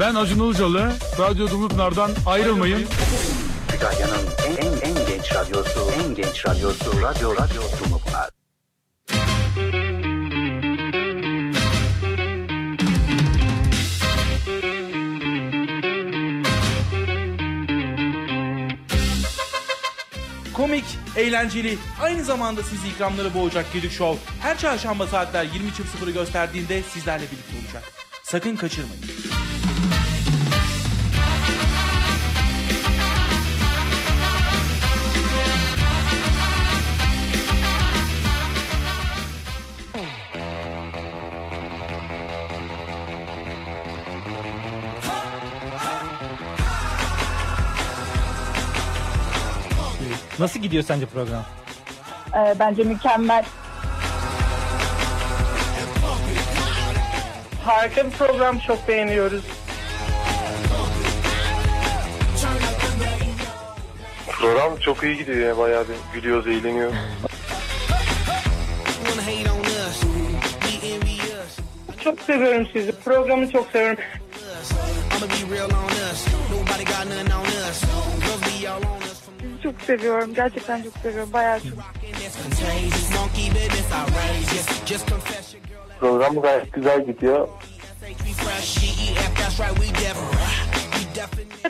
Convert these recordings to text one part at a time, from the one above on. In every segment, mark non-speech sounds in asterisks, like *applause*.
Ben Acun Ilıcalı. Radyo Dumlupınar'dan ayrılmayın. Kütahya'nın en, en, en genç radyosu, en genç radyosu, Radyo Radyo Dumlupınar. Komik, eğlenceli, aynı zamanda sizi ikramları boğacak Gedik Show her çarşamba saatler 20.00'ı gösterdiğinde sizlerle birlikte olacak. Sakın kaçırmayın. Nasıl gidiyor sence program? Ee, bence mükemmel. Harika bir program çok beğeniyoruz. Program çok iyi gidiyor ya bayağı bir gülüyoruz, eğleniyoruz. Çok seviyorum sizi. Programı çok seviyorum. Çok seviyorum. Gerçekten çok seviyorum. Bayağı çok. Program gayet güzel gidiyor.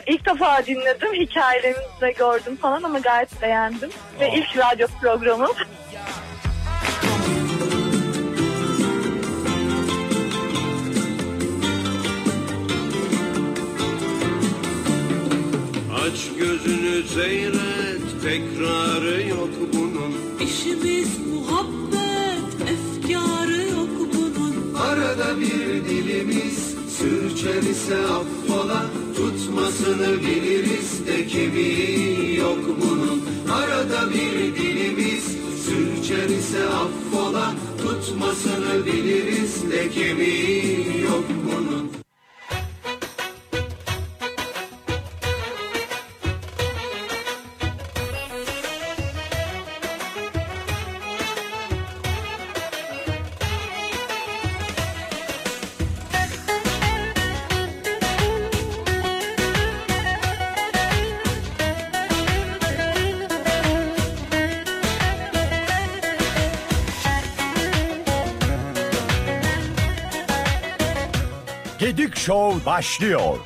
İlk defa dinledim. Hikayelerinizi de gördüm falan ama gayet beğendim. Ve ilk radyo programım. Aç gözünü seyret tekrarı yok bunun. İşimiz muhabbet, efkarı yok bunun. Arada bir dilimiz sürçer ise affola. Tutmasını biliriz de kemiği yok bunun. Arada bir dilimiz sürçer ise affola. Tutmasını biliriz de kemiği yok bunun başlıyor.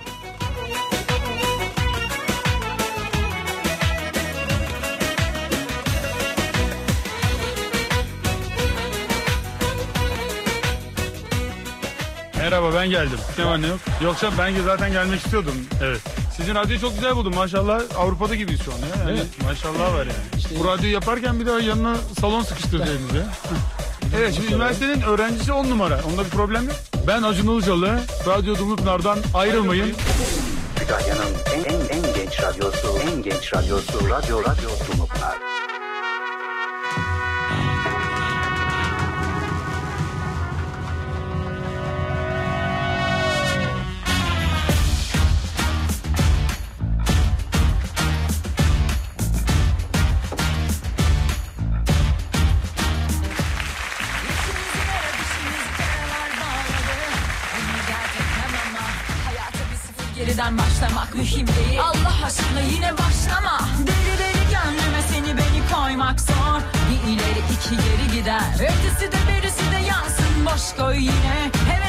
Merhaba ben geldim. Ne var ne yok? Yoksa ben zaten gelmek istiyordum. Evet. Sizin radyoyu çok güzel buldum maşallah. Avrupa'da gibiyiz şu an ya. Yani Maşallah var yani. Bu radyoyu yaparken bir daha yanına salon sıkıştırsaydınız ya. evet şimdi üniversitenin öğrencisi on numara. Onda bir problem yok. Ben Acun Ilıcalı. Radyo Dumlupınar'dan ayrılmayın. Kütahya'nın en, en, en genç radyosu, en genç radyosu, Radyo Radyo Dumlupınar. Geriden başlamak mühim değil. Allah aşkına yine başlama. Deli deli gönlüme seni beni koymak zor. Bir ileri iki geri gider. Ötesi de birisi de yansın. Boş koy yine. Hevesini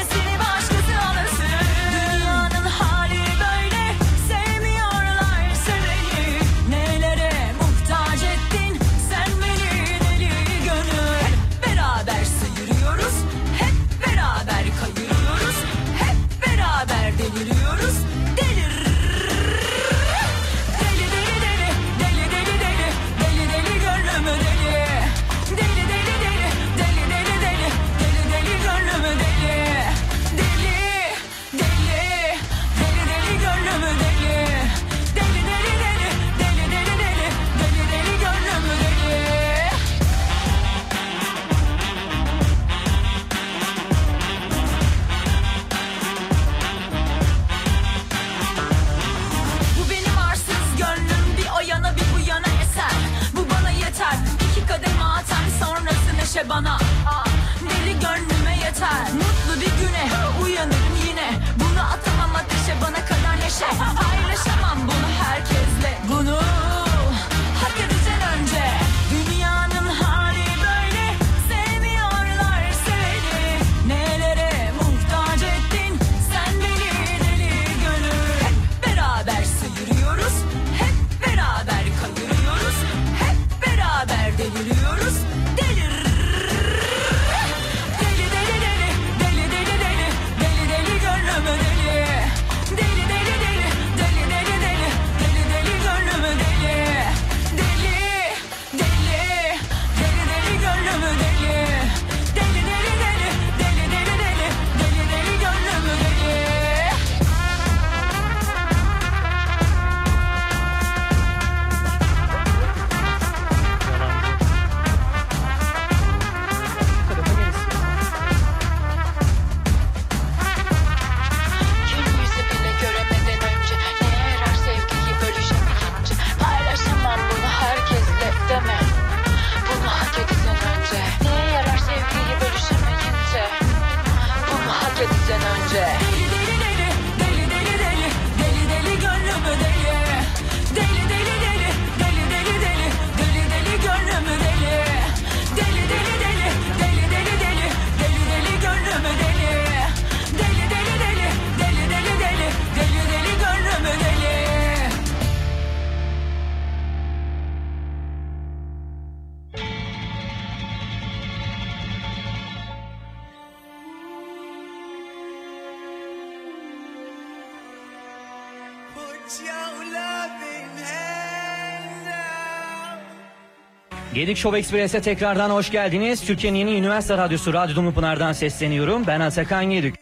Gedik Show Express'e tekrardan hoş geldiniz. Türkiye'nin yeni üniversite radyosu Radyo Dumlupınar'dan sesleniyorum. Ben Atakan Gedik.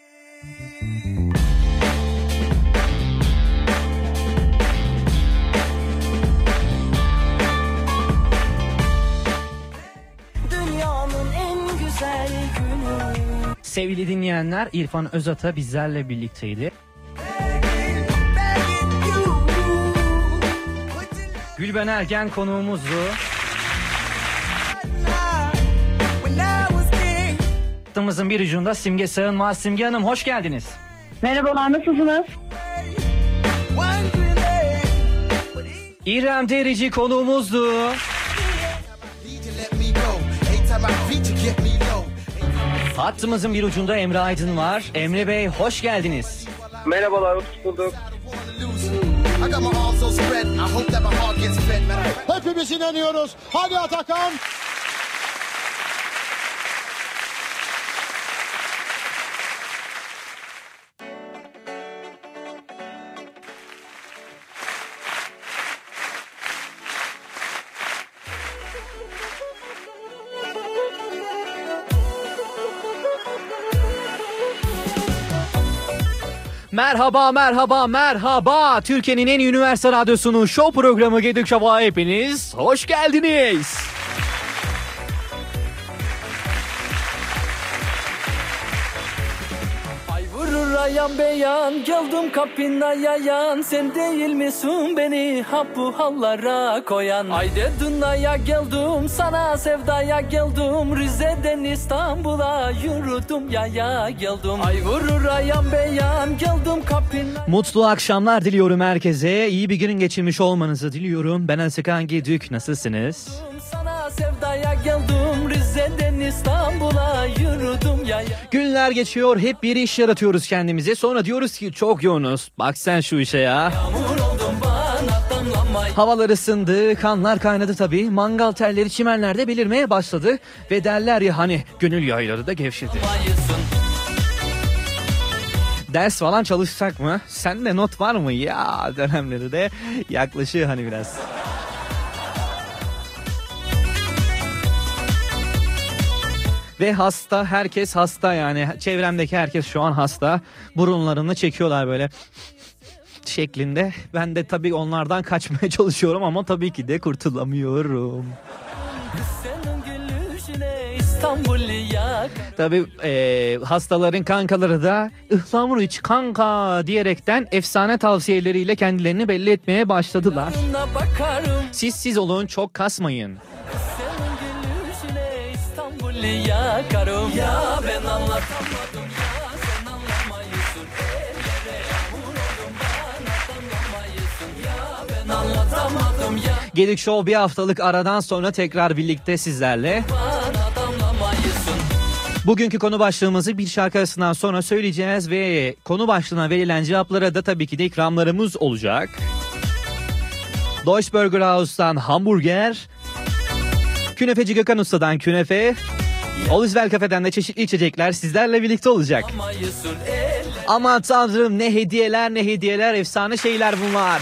Sevgili dinleyenler İrfan Özata bizlerle birlikteydi. Gülben Ergen konuğumuzdu. Hattımızın bir ucunda Simge Sağınmaz. Simge Hanım hoş geldiniz. Merhabalar nasılsınız? İrem Derici konuğumuzdu. Hattımızın bir ucunda Emre Aydın var. Emre Bey hoş geldiniz. Merhabalar, hoş bulduk. Hepimiz inanıyoruz. Hadi Atakan. Merhaba, merhaba, merhaba. Türkiye'nin en iyi üniversite radyosunun show programı Gedik Şov'a hepiniz hoş geldiniz. Vurur ayan beyan Geldim kapına yayan Sen değil misin beni ha bu hallara koyan Ay dünyaya geldim Sana sevdaya geldim Rize'den İstanbul'a Yürüdüm yaya geldim Ay vurur ayan beyan Geldim kapına Mutlu akşamlar diliyorum herkese. İyi bir gün geçirmiş olmanızı diliyorum. Ben Atakan Gedük. Nasılsınız? Sana sevdaya geldim Rize'den İstanbul'a Yürüdüm Günler geçiyor. Hep bir iş yaratıyoruz kendimize. Sonra diyoruz ki çok yoğunuz. Bak sen şu işe ya. Havalar ısındı, kanlar kaynadı tabii. Mangal telleri çimenlerde belirmeye başladı. Ve derler ya hani gönül yayları da gevşedi. Ders falan çalışsak mı? Sende not var mı? Ya dönemleri de yaklaşıyor hani biraz. Ve hasta herkes hasta yani çevremdeki herkes şu an hasta burunlarını çekiyorlar böyle *laughs* şeklinde. Ben de tabii onlardan kaçmaya *laughs* çalışıyorum ama tabii ki de kurtulamıyorum. Tabii eee, hastaların kankaları da ıhlamur iç kanka diyerekten efsane tavsiyeleriyle kendilerini belli etmeye başladılar. Siz siz olun çok kasmayın. İstanbul yakarım. Ya ben anlatamadım ya sen anlamayısın. Ellere yağmur oldum bana anlamayısın. Ya ben anlatamadım ya. Gedik Show bir haftalık aradan sonra tekrar birlikte sizlerle. Bugünkü konu başlığımızı bir şarkı arasından sonra söyleyeceğiz ve konu başlığına verilen cevaplara da tabii ki de ikramlarımız olacak. Deutsche Burger House'tan hamburger, Künefeci Gökhan Usta'dan künefe, Olizvel Kafe'den de çeşitli içecekler sizlerle birlikte olacak. Aman tanrım ne hediyeler ne hediyeler efsane şeyler bunlar.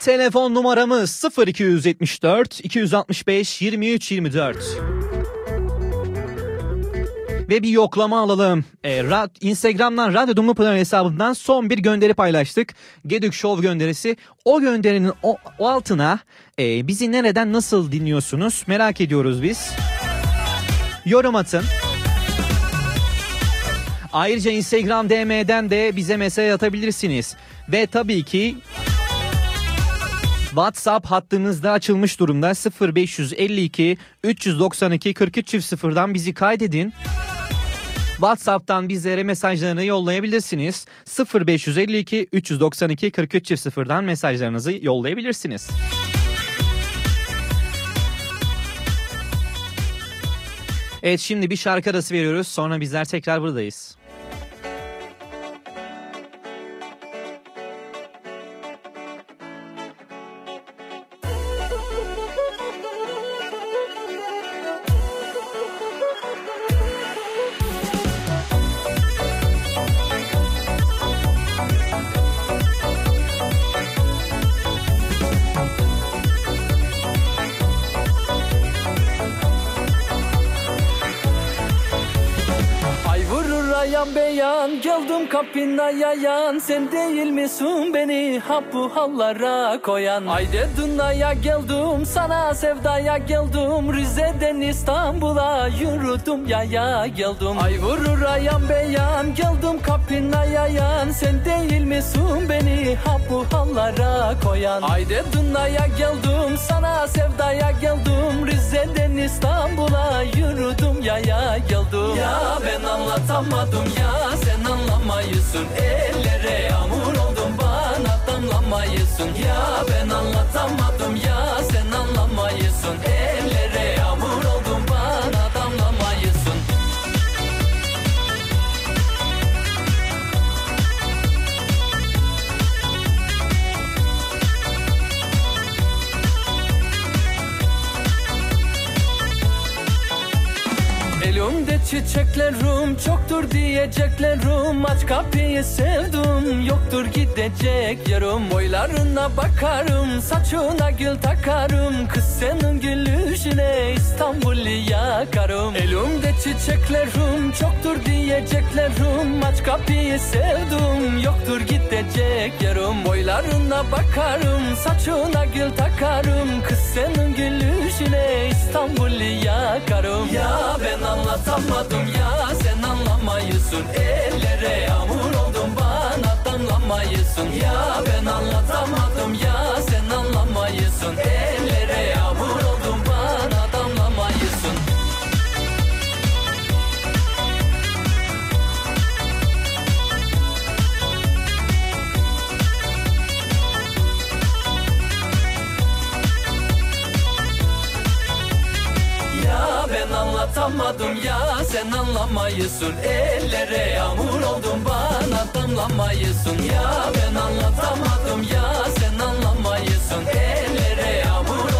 Telefon numaramız 0274 265 23 24. Ve bir yoklama alalım. E, ra- Instagram'dan Radyo Dumlu Pınar hesabından son bir gönderi paylaştık. Gedük Show gönderisi. O gönderinin o, o altına e, bizi nereden nasıl dinliyorsunuz merak ediyoruz biz. Yorum atın. Ayrıca Instagram DM'den de bize mesaj atabilirsiniz. Ve tabii ki WhatsApp hattımızda açılmış durumda 0552 392 43 0'dan bizi kaydedin. WhatsApp'tan bizlere mesajlarını yollayabilirsiniz. 0552 392 43 0'dan mesajlarınızı yollayabilirsiniz. Evet şimdi bir şarkı arası veriyoruz. Sonra bizler tekrar buradayız. Kapına yayan Sen değil misin beni? Ha bu hallara koyan. Haydi dünyaya geldim sana sevdaya geldim. Rize'den İstanbul'a yürüdüm yaya geldim. Ay vurur ayan beyan Geldim kapına yayan. Sen değil misin beni? Ha bu hallara koyan. Haydi dünyaya geldim sana sevdaya geldim. Rize'den İstanbul'a yürüdüm yaya geldim. Ya ben anlatamadım ya sen anlamayısın Ellere yağmur oldum bana damlamayısın Ya ben anlatamadım ya sen anlamayısın Ellere Elimde çiçeklerim çoktur diyeceklerim. Aç kapıyı sevdim yoktur gidecek yarım Boylarına bakarım saçına gül takarım. Kız senin gülüşüne İstanbul'u yakarım. Elimde çiçeklerim çoktur diyeceklerim. Aç kapıyı sevdim yoktur gidecek yarım Boylarına bakarım saçına gül takarım. Kız senin gülüşüne İstanbul'u yakarım. Ya ben anlatamadım ya sen anlamayısın. Ellere yağmur oldum bana damlamayısın Ya ben anlatamadım ya sen ben anlatamadım ya sen anlamayısın. Ellere yağmur oldum bana damlamayısın. Ya ben anlatamadım ya sen anlamayısın. Ellere yağmur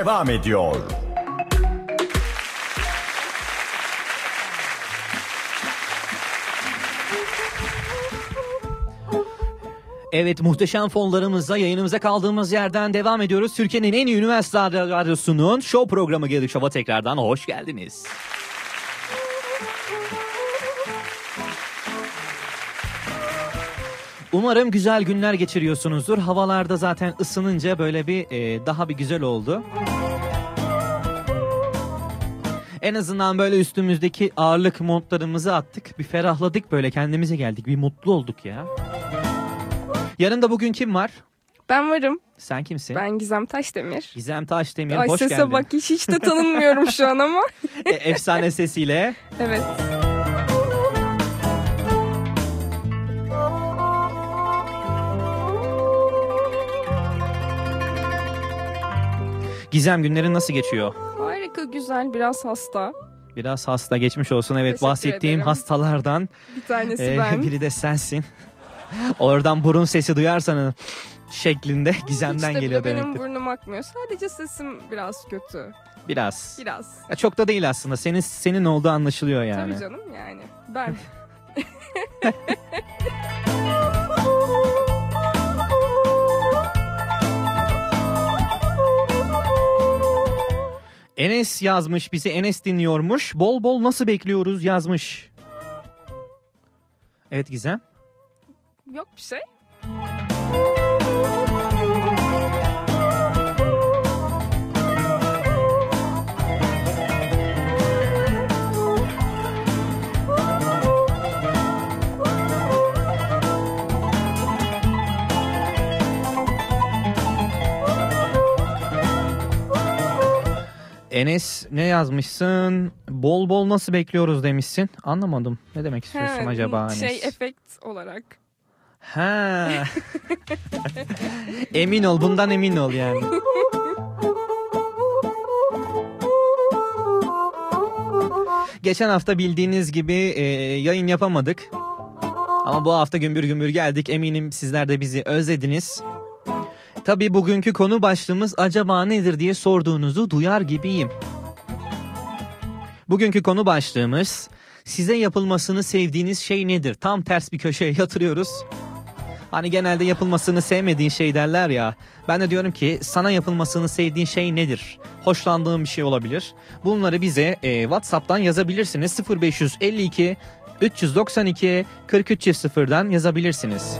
devam ediyor. Evet muhteşem fonlarımızla yayınımıza kaldığımız yerden devam ediyoruz. Türkiye'nin en iyi üniversite radyosunun show programı Gedik Show'a tekrardan hoş geldiniz. Umarım güzel günler geçiriyorsunuzdur. Havalarda zaten ısınınca böyle bir e, daha bir güzel oldu. En azından böyle üstümüzdeki ağırlık montlarımızı attık. Bir ferahladık böyle kendimize geldik. Bir mutlu olduk ya. Yanında bugün kim var? Ben varım. Sen kimsin? Ben Gizem Taşdemir. Gizem Taşdemir Ay hoş sese geldin. bak hiç, hiç de tanınmıyorum şu an ama. *laughs* E, efsane sesiyle. Evet. Gizem günlerin nasıl geçiyor? Harika güzel biraz hasta. Biraz hasta geçmiş olsun. Evet Teşekkür bahsettiğim ederim. hastalardan Bir tanesi e, ben. biri de sensin. Oradan burun sesi duyarsanız şeklinde Gizem'den de geliyor bile benim demektir. burnum akmıyor. Sadece sesim biraz kötü. Biraz. Biraz. Ya çok da değil aslında. Senin senin olduğu anlaşılıyor yani. Tabii canım yani. Ben. *laughs* Enes yazmış bizi Enes dinliyormuş. Bol bol nasıl bekliyoruz yazmış. Evet Gizem. Yok bir şey. Enes ne yazmışsın? Bol bol nasıl bekliyoruz demişsin. Anlamadım. Ne demek istiyorsun He, acaba Enes? Şey efekt olarak. Ha. *laughs* emin ol bundan emin ol yani. Geçen hafta bildiğiniz gibi e, yayın yapamadık. Ama bu hafta gümbür gümbür geldik. Eminim sizler de bizi özlediniz. Tabii bugünkü konu başlığımız acaba nedir diye sorduğunuzu duyar gibiyim. Bugünkü konu başlığımız size yapılmasını sevdiğiniz şey nedir? Tam ters bir köşeye *laughs* yatırıyoruz. Hani genelde yapılmasını sevmediğin şey derler ya. Ben de diyorum ki sana yapılmasını sevdiğin şey nedir? Hoşlandığın bir şey olabilir. Bunları bize e, WhatsApp'tan yazabilirsiniz. 0552 392 43 0'dan yazabilirsiniz.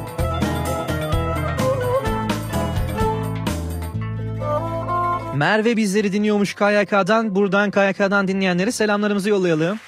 Merve bizleri dinliyormuş KYK'dan. Buradan KYK'dan dinleyenlere selamlarımızı yollayalım.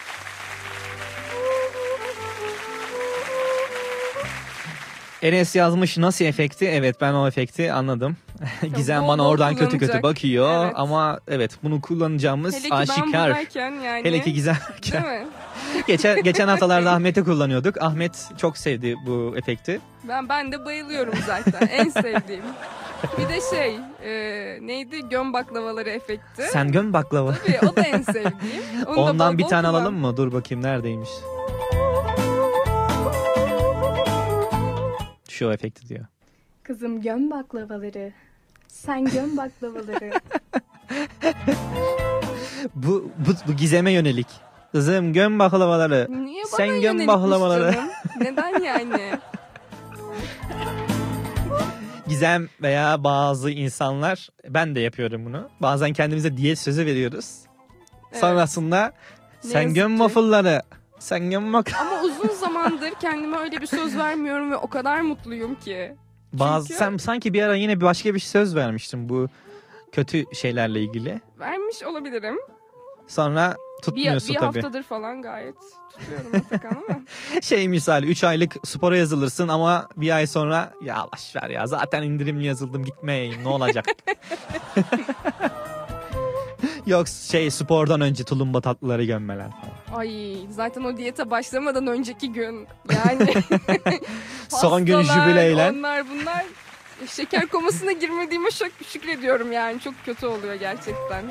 Enes yazmış nasıl efekti? Evet ben o efekti anladım. *laughs* Gizem bana oradan kötü kötü bakıyor Evet. ama evet bunu kullanacağımız Hele ki ben aşikar. buradayken yani. Hele ki Gizem. Değil mi? *laughs* geçen geçen haftalarda *laughs* Ahmet'e kullanıyorduk. Ahmet çok sevdi bu efekti. Ben ben de bayılıyorum zaten. en sevdiğim. Bir de şey e, neydi göm baklavaları efekti. Sen göm baklava. Tabii o da en sevdiğim. Onu da Ondan bol bir bol tane kullan. alalım mı? Dur bakayım neredeymiş. Şu efekti diyor. Kızım göm baklavaları. Sen göm *laughs* baklavaları. Bu, bu, bu gizeme yönelik. Kızım göm baklavaları. Niye bana Sen göm baklavaları. canım? Neden yani? Gizem veya bazı insanlar ben de yapıyorum bunu. Bazen kendimize diyet sözü veriyoruz. Evet. Sonrasında Ne sen göm waffle'ları. Sen bak. Ama uzun zamandır kendime öyle bir söz vermiyorum ve o kadar mutluyum ki. Bazı Çünkü- sen sanki bir ara yine bir başka bir söz vermiştin bu kötü şeylerle ilgili. Vermiş olabilirim. Sonra Bir, tutmuyorsun bir tabii. haftadır falan gayet tutuyorum Atakan ama. *laughs* Şey misal 3 aylık spora yazılırsın ama bir ay sonra ya baş ver ya zaten indirimli yazıldım gitmeyeyim ne olacak. *laughs* *laughs* Yok şey spordan önce tulumba tatlıları gömmeler falan. Ay zaten o diyete başlamadan önceki gün yani. *laughs* Son gün pastalar, jübileyle. Onlar bunlar. Şeker komasına girmediğime şük şükrediyorum yani. Çok kötü oluyor gerçekten.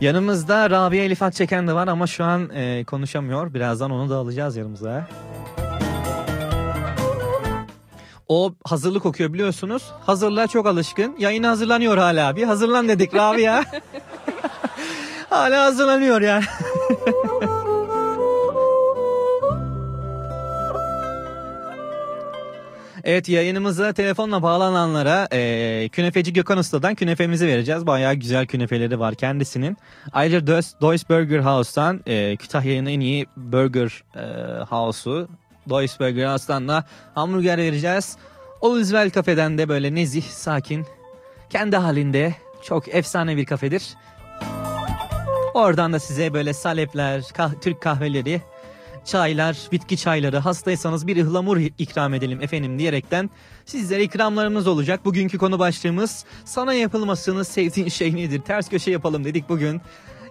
Yanımızda Rabia Elifat Çeken de var ama şu an e, konuşamıyor. Birazdan onu da alacağız yanımıza. O hazırlık okuyor biliyorsunuz. Hazırlığa çok alışkın. Yayına hazırlanıyor hala. Bir hazırlan dedik Rabia. *laughs* hala hazırlanıyor yani. *laughs* Evet yayınımıza telefonla bağlananlara e, künefeci Gökhan Usta'dan künefemizi vereceğiz. Bayağı güzel künefeleri var kendisinin. Ayrıca Deutsche Burger House'tan e, Kütahya'nın en iyi burger e, house'u Burger House'tan da hamburger vereceğiz. Oluzvel kafeden de böyle nezih, sakin, kendi halinde çok efsane bir kafedir. Oradan da size böyle salepler, kah- Türk kahveleri, çaylar, bitki çayları, hastaysanız bir ıhlamur ikram edelim efendim diyerekten sizlere ikramlarımız olacak. Bugünkü konu başlığımız sana yapılmasını sevdiğin şey nedir? Ters köşe yapalım dedik bugün.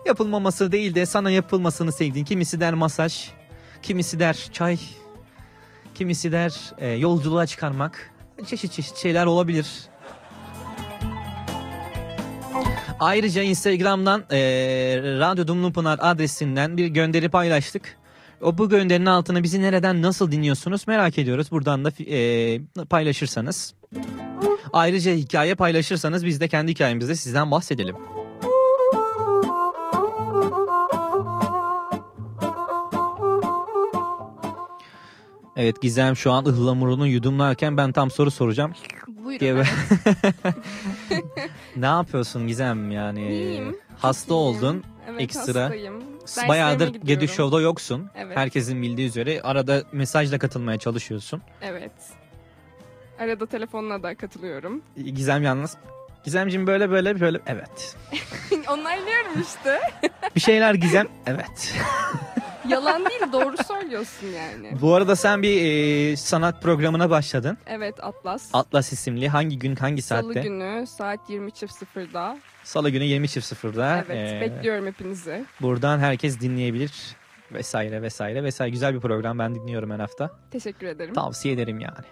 Yapılmaması değil de sana yapılmasını sevdiğin kimisi der masaj, kimisi der çay, kimisi der e, yolculuğa çıkarmak. Çeşit çeşit şeyler olabilir. Ayrıca Instagram'dan e, Radyo Dumlupınar adresinden bir gönderi paylaştık. O bu gönderinin altına bizi nereden nasıl dinliyorsunuz merak ediyoruz. Buradan da e, paylaşırsanız. Ayrıca hikaye paylaşırsanız biz de kendi hikayemizde sizden bahsedelim. Evet Gizem şu an ıhlamurunu yudumlarken ben tam soru soracağım. Buyurun. Gebe- *laughs* *laughs* ne yapıyorsun Gizem yani? İyiyim, Hasta oldun Evet, ekstra. hastayım. Bayağıdır. Gedik Show'da yoksun. Evet. Herkesin bildiği üzere arada mesajla katılmaya çalışıyorsun. Evet. Arada telefonla da katılıyorum. Gizem yalnız. Gizemciğim böyle böyle böyle evet. *laughs* Onaylıyorum işte. Bir şeyler Gizem evet. Yalan değil doğru söylüyorsun yani. Bu arada sen bir e, sanat programına başladın. Evet Atlas. Atlas isimli. Hangi gün hangi saatte? Salı günü saat 20.00'da. Salı günü 20.00'da. Evet e, bekliyorum hepinizi. Buradan herkes dinleyebilir vesaire vesaire vesaire. Güzel bir program ben dinliyorum her hafta. Teşekkür ederim. Tavsiye ederim yani. *laughs*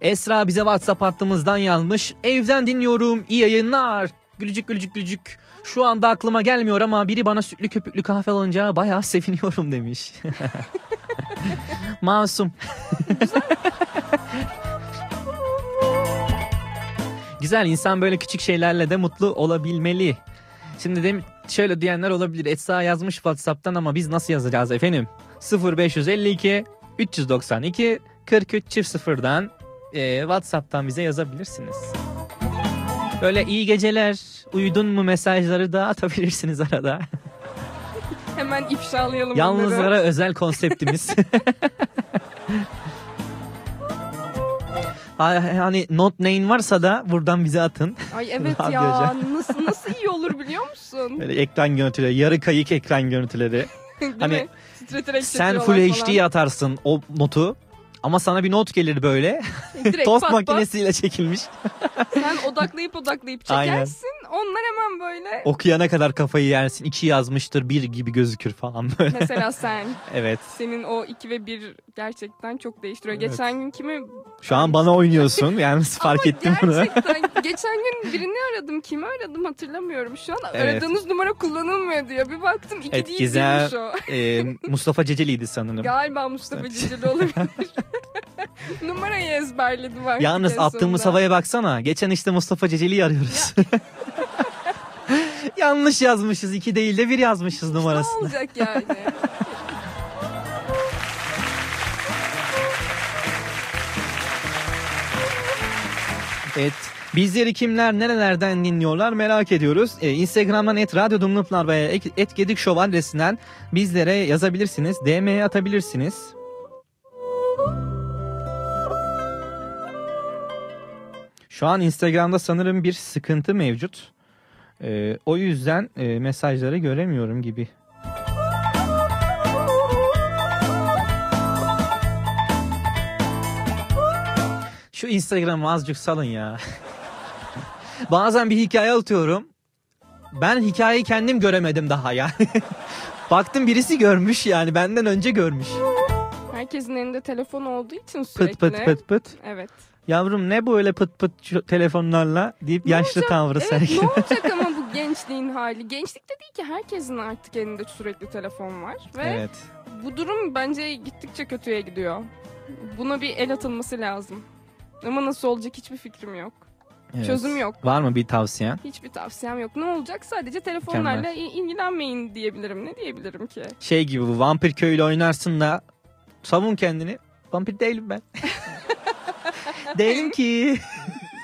Esra bize WhatsApp hattımızdan yazmış. Evden dinliyorum. iyi yayınlar. Gülücük gülücük gülücük. Şu anda aklıma gelmiyor ama biri bana sütlü köpüklü kahve alınca bayağı seviniyorum demiş. *laughs* Masum. *laughs* Güzel insan böyle küçük şeylerle de mutlu olabilmeli. Şimdi de şöyle diyenler olabilir. Esra yazmış WhatsApp'tan ama biz nasıl yazacağız efendim? 0552 392 43 çift sıfırdan e, WhatsApp'tan bize yazabilirsiniz. Böyle iyi geceler, uyudun mu mesajları da atabilirsiniz arada. Hemen ifşalayalım Yalnızlara özel konseptimiz. *laughs* Ha- hani not neyin varsa da buradan bize atın. Ay evet ya nasıl nasıl iyi olur biliyor musun? Böyle ekran görüntüleri, yarı kayık ekran görüntüleri. *laughs* Hani sen full falan. HD atarsın o notu. Ama sana bir not gelir böyle. *laughs* Tost pat pat. makinesiyle çekilmiş. Sen odaklayıp odaklayıp *laughs* Aynen. çekersin. Onlar hemen böyle. Okuyana kadar kafayı yersin. İki yazmıştır, bir gibi gözükür falan böyle. Mesela *laughs* sen. evet. Senin o 2 ve 1 gerçekten çok değiştiriyor. Evet. Geçen gün kimi Şu an bana oynuyorsun. Yani fark ettim bunu. gerçekten geçen gün birini aradım. Kimi aradım hatırlamıyorum. Şu an Evet. aradığınız numara kullanılmıyor diyor. Bir baktım 2 Evet değil Gizem değilmiş o. e, Mustafa Ceceli'ydi sanırım. Galiba Mustafa Cicili olabilir. *laughs* Numarayı ezberledim artık Yalnız en attığımız sonunda. havaya baksana. Geçen işte Mustafa Ceceli'yi arıyoruz. *laughs* Yanlış yazmışız. iki değil de bir yazmışız Ne numarasını. olacak yani? *laughs* Evet. Bizleri kimler nerelerden dinliyorlar merak ediyoruz. Ee, Instagram'dan et radyo dumluplar veya et, et gedik show adresinden bizlere yazabilirsiniz. DM'ye atabilirsiniz. Şu an Instagram'da sanırım bir sıkıntı mevcut. Ee, o yüzden e, mesajları göremiyorum gibi. Şu Instagram'ı azıcık salın ya. *laughs* Bazen bir hikaye atıyorum. Ben hikayeyi kendim göremedim daha yani. *laughs* Baktım birisi görmüş yani benden önce görmüş. Herkesin elinde telefon olduğu için sürekli. Pıt pıt pıt pıt. Evet. Yavrum ne böyle pıt pıt şu telefonlarla deyip yaşlı tavrı Evet sergiliyor. ne olacak *laughs* ama bu gençliğin hali? Gençlikte değil ki herkesin artık elinde sürekli telefon var. Ve Evet. bu durum bence gittikçe kötüye gidiyor. Buna bir el atılması lazım. Ama nasıl olacak hiçbir fikrim yok. Evet. Çözüm yok. Var mı bir tavsiyen? Hiçbir tavsiyem yok. Ne olacak? Sadece telefonlarla il- ilgilenmeyin diyebilirim. Ne diyebilirim ki? Şey gibi bu vampir köylü oynarsın da savun kendini. Vampir değilim ben. *laughs* değilim ki.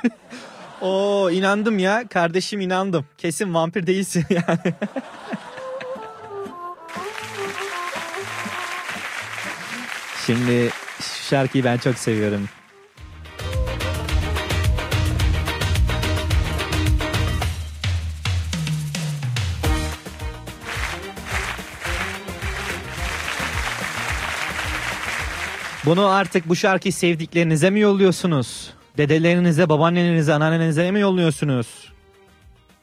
*laughs* Oo inandım ya kardeşim inandım. Kesin vampir değilsin *laughs* yani. Şimdi şu şarkıyı ben çok seviyorum. Bunu artık bu şarkıyı sevdiklerinize mi yolluyorsunuz? Dedelerinize, babaannenize, anneannenize mi yolluyorsunuz?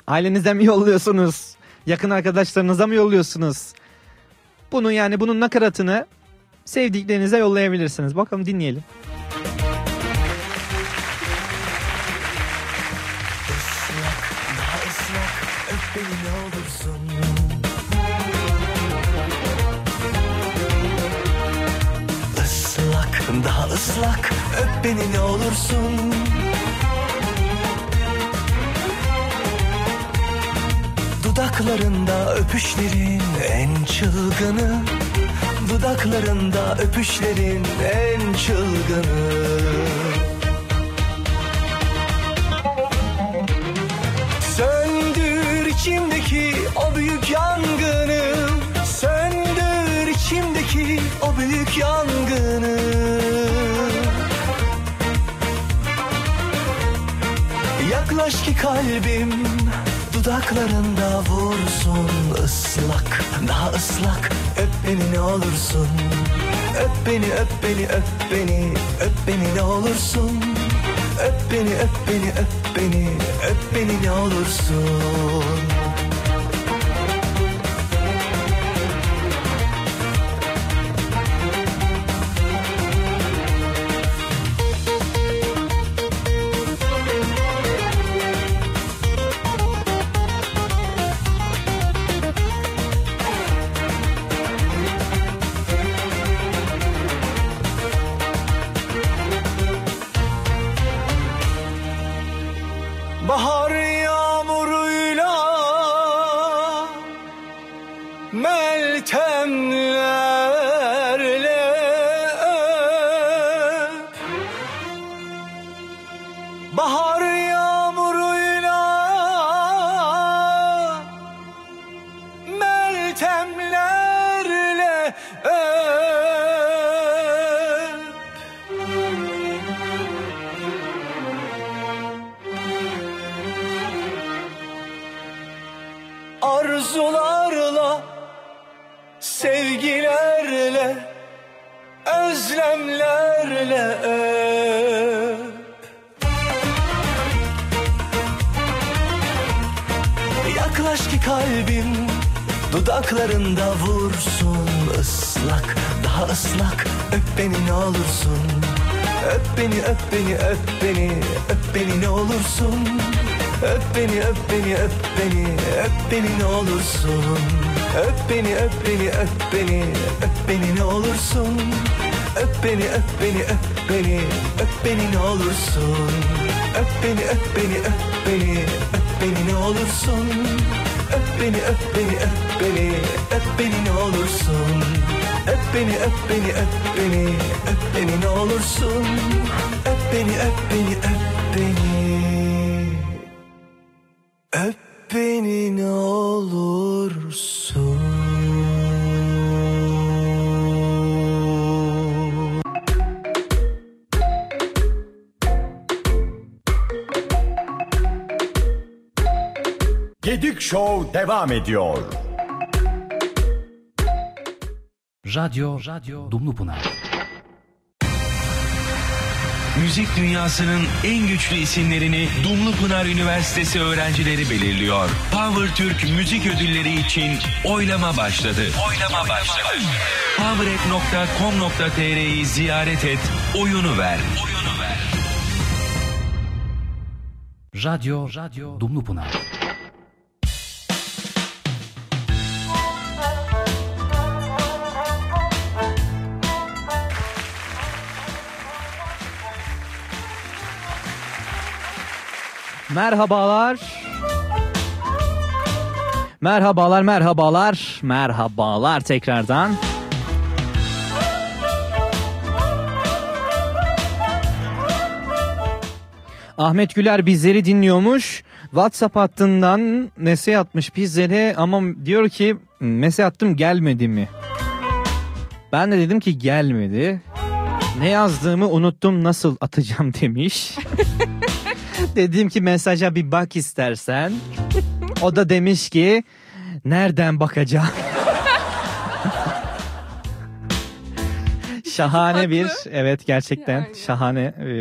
Ailenize mi yolluyorsunuz? Yakın arkadaşlarınıza mı yolluyorsunuz? Bunu yani bunun nakaratını sevdiklerinize yollayabilirsiniz. Bakalım dinleyelim. Islak öp beni ne olursun. Dudaklarında öpüşlerin en çılgını. Dudaklarında öpüşlerin en çılgını. Söndür içimdeki o büyük yangını. Söndür içimdeki o büyük yangını Yaklaş ki kalbim Dudaklarında vursun. Islak Daha ıslak Öp beni ne olursun. Öp beni öp beni öp beni Öp beni ne olursun. Öp beni öp beni öp beni Öp beni ne olursun Yaklaş ki kalbim dudaklarında vursun ıslak, daha ıslak öp beni ne olursun. Öp beni öp beni öp beni öp beni ne olursun. Öp beni öp beni öp beni öp beni ne olursun. Öp beni öp beni öp beni öp beni ne olursun. Öp beni öp beni öp beni öp beni ne olursun. Öp beni öp beni öp beni öp beni ne olursun. Öp beni öp beni öp beni öp beni ne olursun. Öp beni öp beni öp beni öp beni ne olursun. Öp beni öp beni öp beni. Öp beni ne olursun. Show devam ediyor. Radyo, radyo, Dumlupınar. Müzik dünyasının en güçlü isimlerini Dumlupınar Üniversitesi öğrencileri belirliyor. Power Türk Müzik Ödülleri için oylama başladı. Oylama başladı. powerek.com.tr'yi ziyaret et, oyunu ver. Oyunu ver. Radyo, radyo, Dumlupınar. Merhabalar. Merhabalar, merhabalar, merhabalar tekrardan. Ahmet Güler bizleri dinliyormuş. WhatsApp hattından mesaj atmış bizlere ama diyor ki mesaj attım gelmedi mi? Ben de dedim ki gelmedi. Ne yazdığımı unuttum nasıl atacağım *laughs* demiş. Dedim ki mesaja bir bak istersen. O da demiş ki nereden bakacağım? şahane bir evet gerçekten şahane e,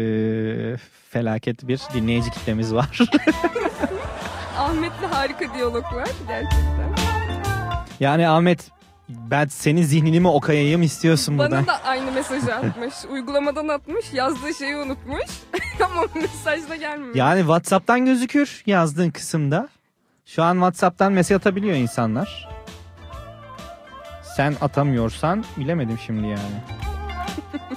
felaket bir dinleyici kitlemiz var. *laughs* Ahmet'le harika diyaloglar gerçekten. yani Ahmet ben senin zihnini mi okuyayım istiyorsun buradan? Bana da aynı mesajı atmış. *laughs* Uygulamadan atmış. Yazdığı şeyi unutmuş. *laughs* Ama mesajda gelmiyor. Yani WhatsApp'tan gözükür yazdığın kısımda. Şu an WhatsApp'tan mesaj atabiliyor insanlar. Sen atamıyorsan bilemedim şimdi yani. *laughs*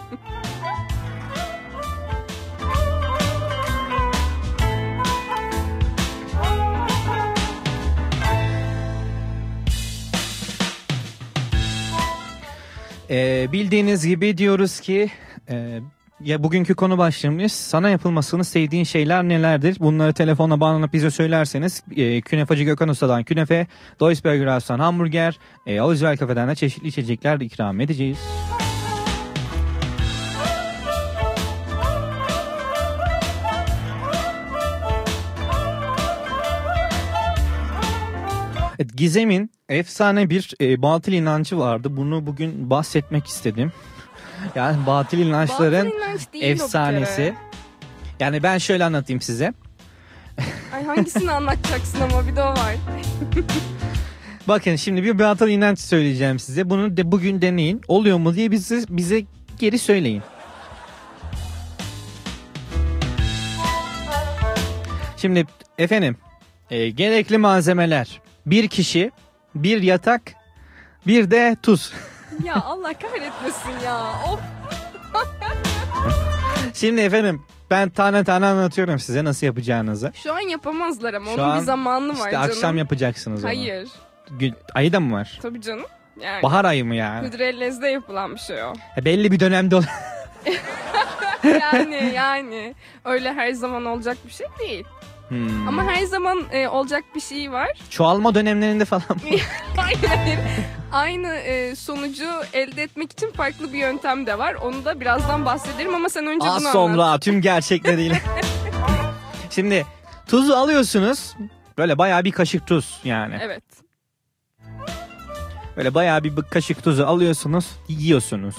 Ee, bildiğiniz gibi diyoruz ki e, ya bugünkü konu başlığımız sana yapılmasını sevdiğin şeyler nelerdir? Bunları telefonla bağlanıp bize söylerseniz e, Künefacı Gökhan Usta'dan künefe, Doisberger House'dan hamburger, e, Alizvel Kafe'den de çeşitli içecekler ikram edeceğiz. Evet, Gizem'in efsane bir e, batıl inancı vardı. Bunu bugün bahsetmek istedim. *laughs* Yani batıl inançların Batıl inanç değil efsanesi. Yani ben şöyle anlatayım size. *laughs* Ay hangisini anlatacaksın ama bir de o var. *laughs* Bakın şimdi bir batıl inanç söyleyeceğim size. Bunu de bugün deneyin. Oluyor mu diye bize, bize geri söyleyin. Şimdi efendim e, gerekli malzemeler. Bir kişi, bir yatak, bir de tuz. *laughs* ya Allah kahretmesin ya. Of. *laughs* Şimdi efendim ben tane tane anlatıyorum size nasıl yapacağınızı. Şu an yapamazlar ama Şu onun an bir zamanı var işte canım. akşam yapacaksınız onu. Hayır. Ayı da mı var? Tabii canım. Yani. Bahar ayı mı yani? Hıdrellez'de yapılan bir şey o. E, belli bir dönemde ol- *laughs* yani yani öyle her zaman olacak bir şey değil. Hmm. Ama her zaman e, olacak bir şey var. *laughs* Çoğalma dönemlerinde falan mı? *laughs* hayır hayır. Aynı e, sonucu elde etmek için farklı bir yöntem de var. Onu da birazdan bahsederim ama sen önce Az bunu sonra anlat. tüm gerçekleriyle. *laughs* Şimdi tuzu alıyorsunuz. Böyle bayağı bir kaşık tuz yani. Evet. Böyle bayağı bir kaşık tuzu alıyorsunuz, yiyorsunuz.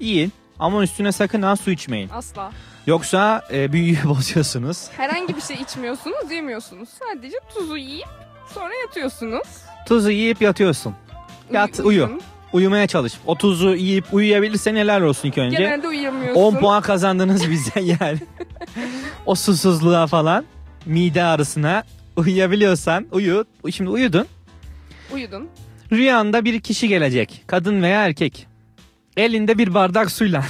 Yiyin ama üstüne sakın ha su içmeyin. Asla. Yoksa e, büyüyü *laughs* bozuyorsunuz. Herhangi bir şey içmiyorsunuz, yemiyorsunuz. Sadece tuzu yiyip sonra yatıyorsunuz. Tuzu yiyip yatıyorsun. Yat Uyu- uyu. Uyumaya çalış. O tuzu yiyip uyuyabilirsen neler olsun ilk önce. Genelde uyuyamıyorsun. 10 puan kazandınız bizden *laughs* yani. o susuzluğa falan, mide ağrısına uyuyabiliyorsan uyu. Şimdi uyudun. Uyudun. Rüyanda bir kişi gelecek. Kadın veya erkek. Elinde bir bardak suyla.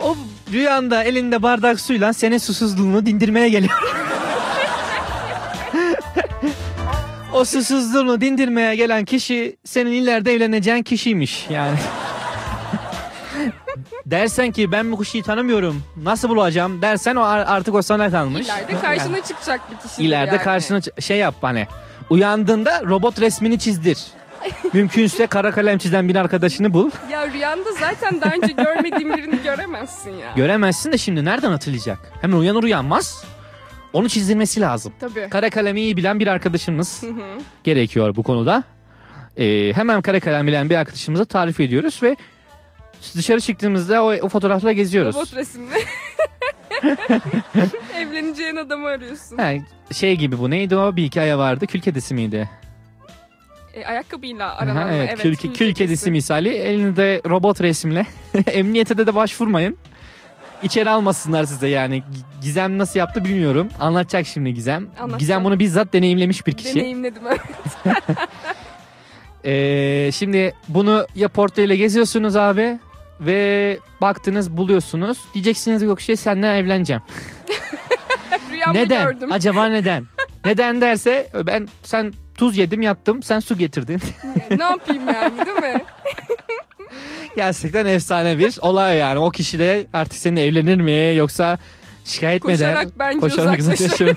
O rüyanda elinde bardak suyla senin susuzluğunu dindirmeye geliyor. o susuzluğunu dindirmeye gelen kişi senin ileride evleneceğin kişiymiş yani. dersen ki ben bu kişiyi tanımıyorum nasıl bulacağım dersen o ar- artık o sana kalmış. İleride karşına çıkacak bir kişi. İleride yani. karşına şey yap hani. Uyandığında robot resmini çizdir. Mümkünse kara kalem çizen bir arkadaşını bul. Ya rüyanda zaten daha önce görmediğin birini göremezsin ya. Göremezsin de şimdi nereden hatırlayacak? Hemen uyanır uyanmaz onu çizdirmesi lazım. Tabii. Kara kalemi iyi bilen bir arkadaşımız Hı hı. gerekiyor bu konuda. Ee, hemen kara kalem bilen bir arkadaşımıza tarif ediyoruz ve dışarı çıktığımızda o, o fotoğrafla geziyoruz. Robot resimli. *laughs* Evleneceğin adamı arıyorsun. Ha, şey gibi bu neydi o bir hikaye vardı kül kedisi miydi? E, ayakkabıyla aranan Aha, mı? evet, kül, kül kedisi misali elinde robot resimle. *laughs* Emniyete de, de başvurmayın. İçeri almasınlar size yani. Gizem nasıl yaptı bilmiyorum. Anlatacak şimdi Gizem. Anlatacak. Gizem bunu bizzat deneyimlemiş bir kişi. Deneyimledim evet. *laughs* Ee, şimdi bunu ya portayla geziyorsunuz abi ve baktınız buluyorsunuz. Diyeceksiniz yok şey seninle evleneceğim. *laughs* Neden? gördüm. Acaba neden? neden derse ben sen tuz yedim yattım sen su getirdin. *laughs* ne yapayım yani değil mi? *laughs* Gerçekten efsane bir olay yani. O kişi de artık seninle evlenir mi yoksa şikayet mi eder? Koşarak bence Koşarak uzaklaşır. *laughs*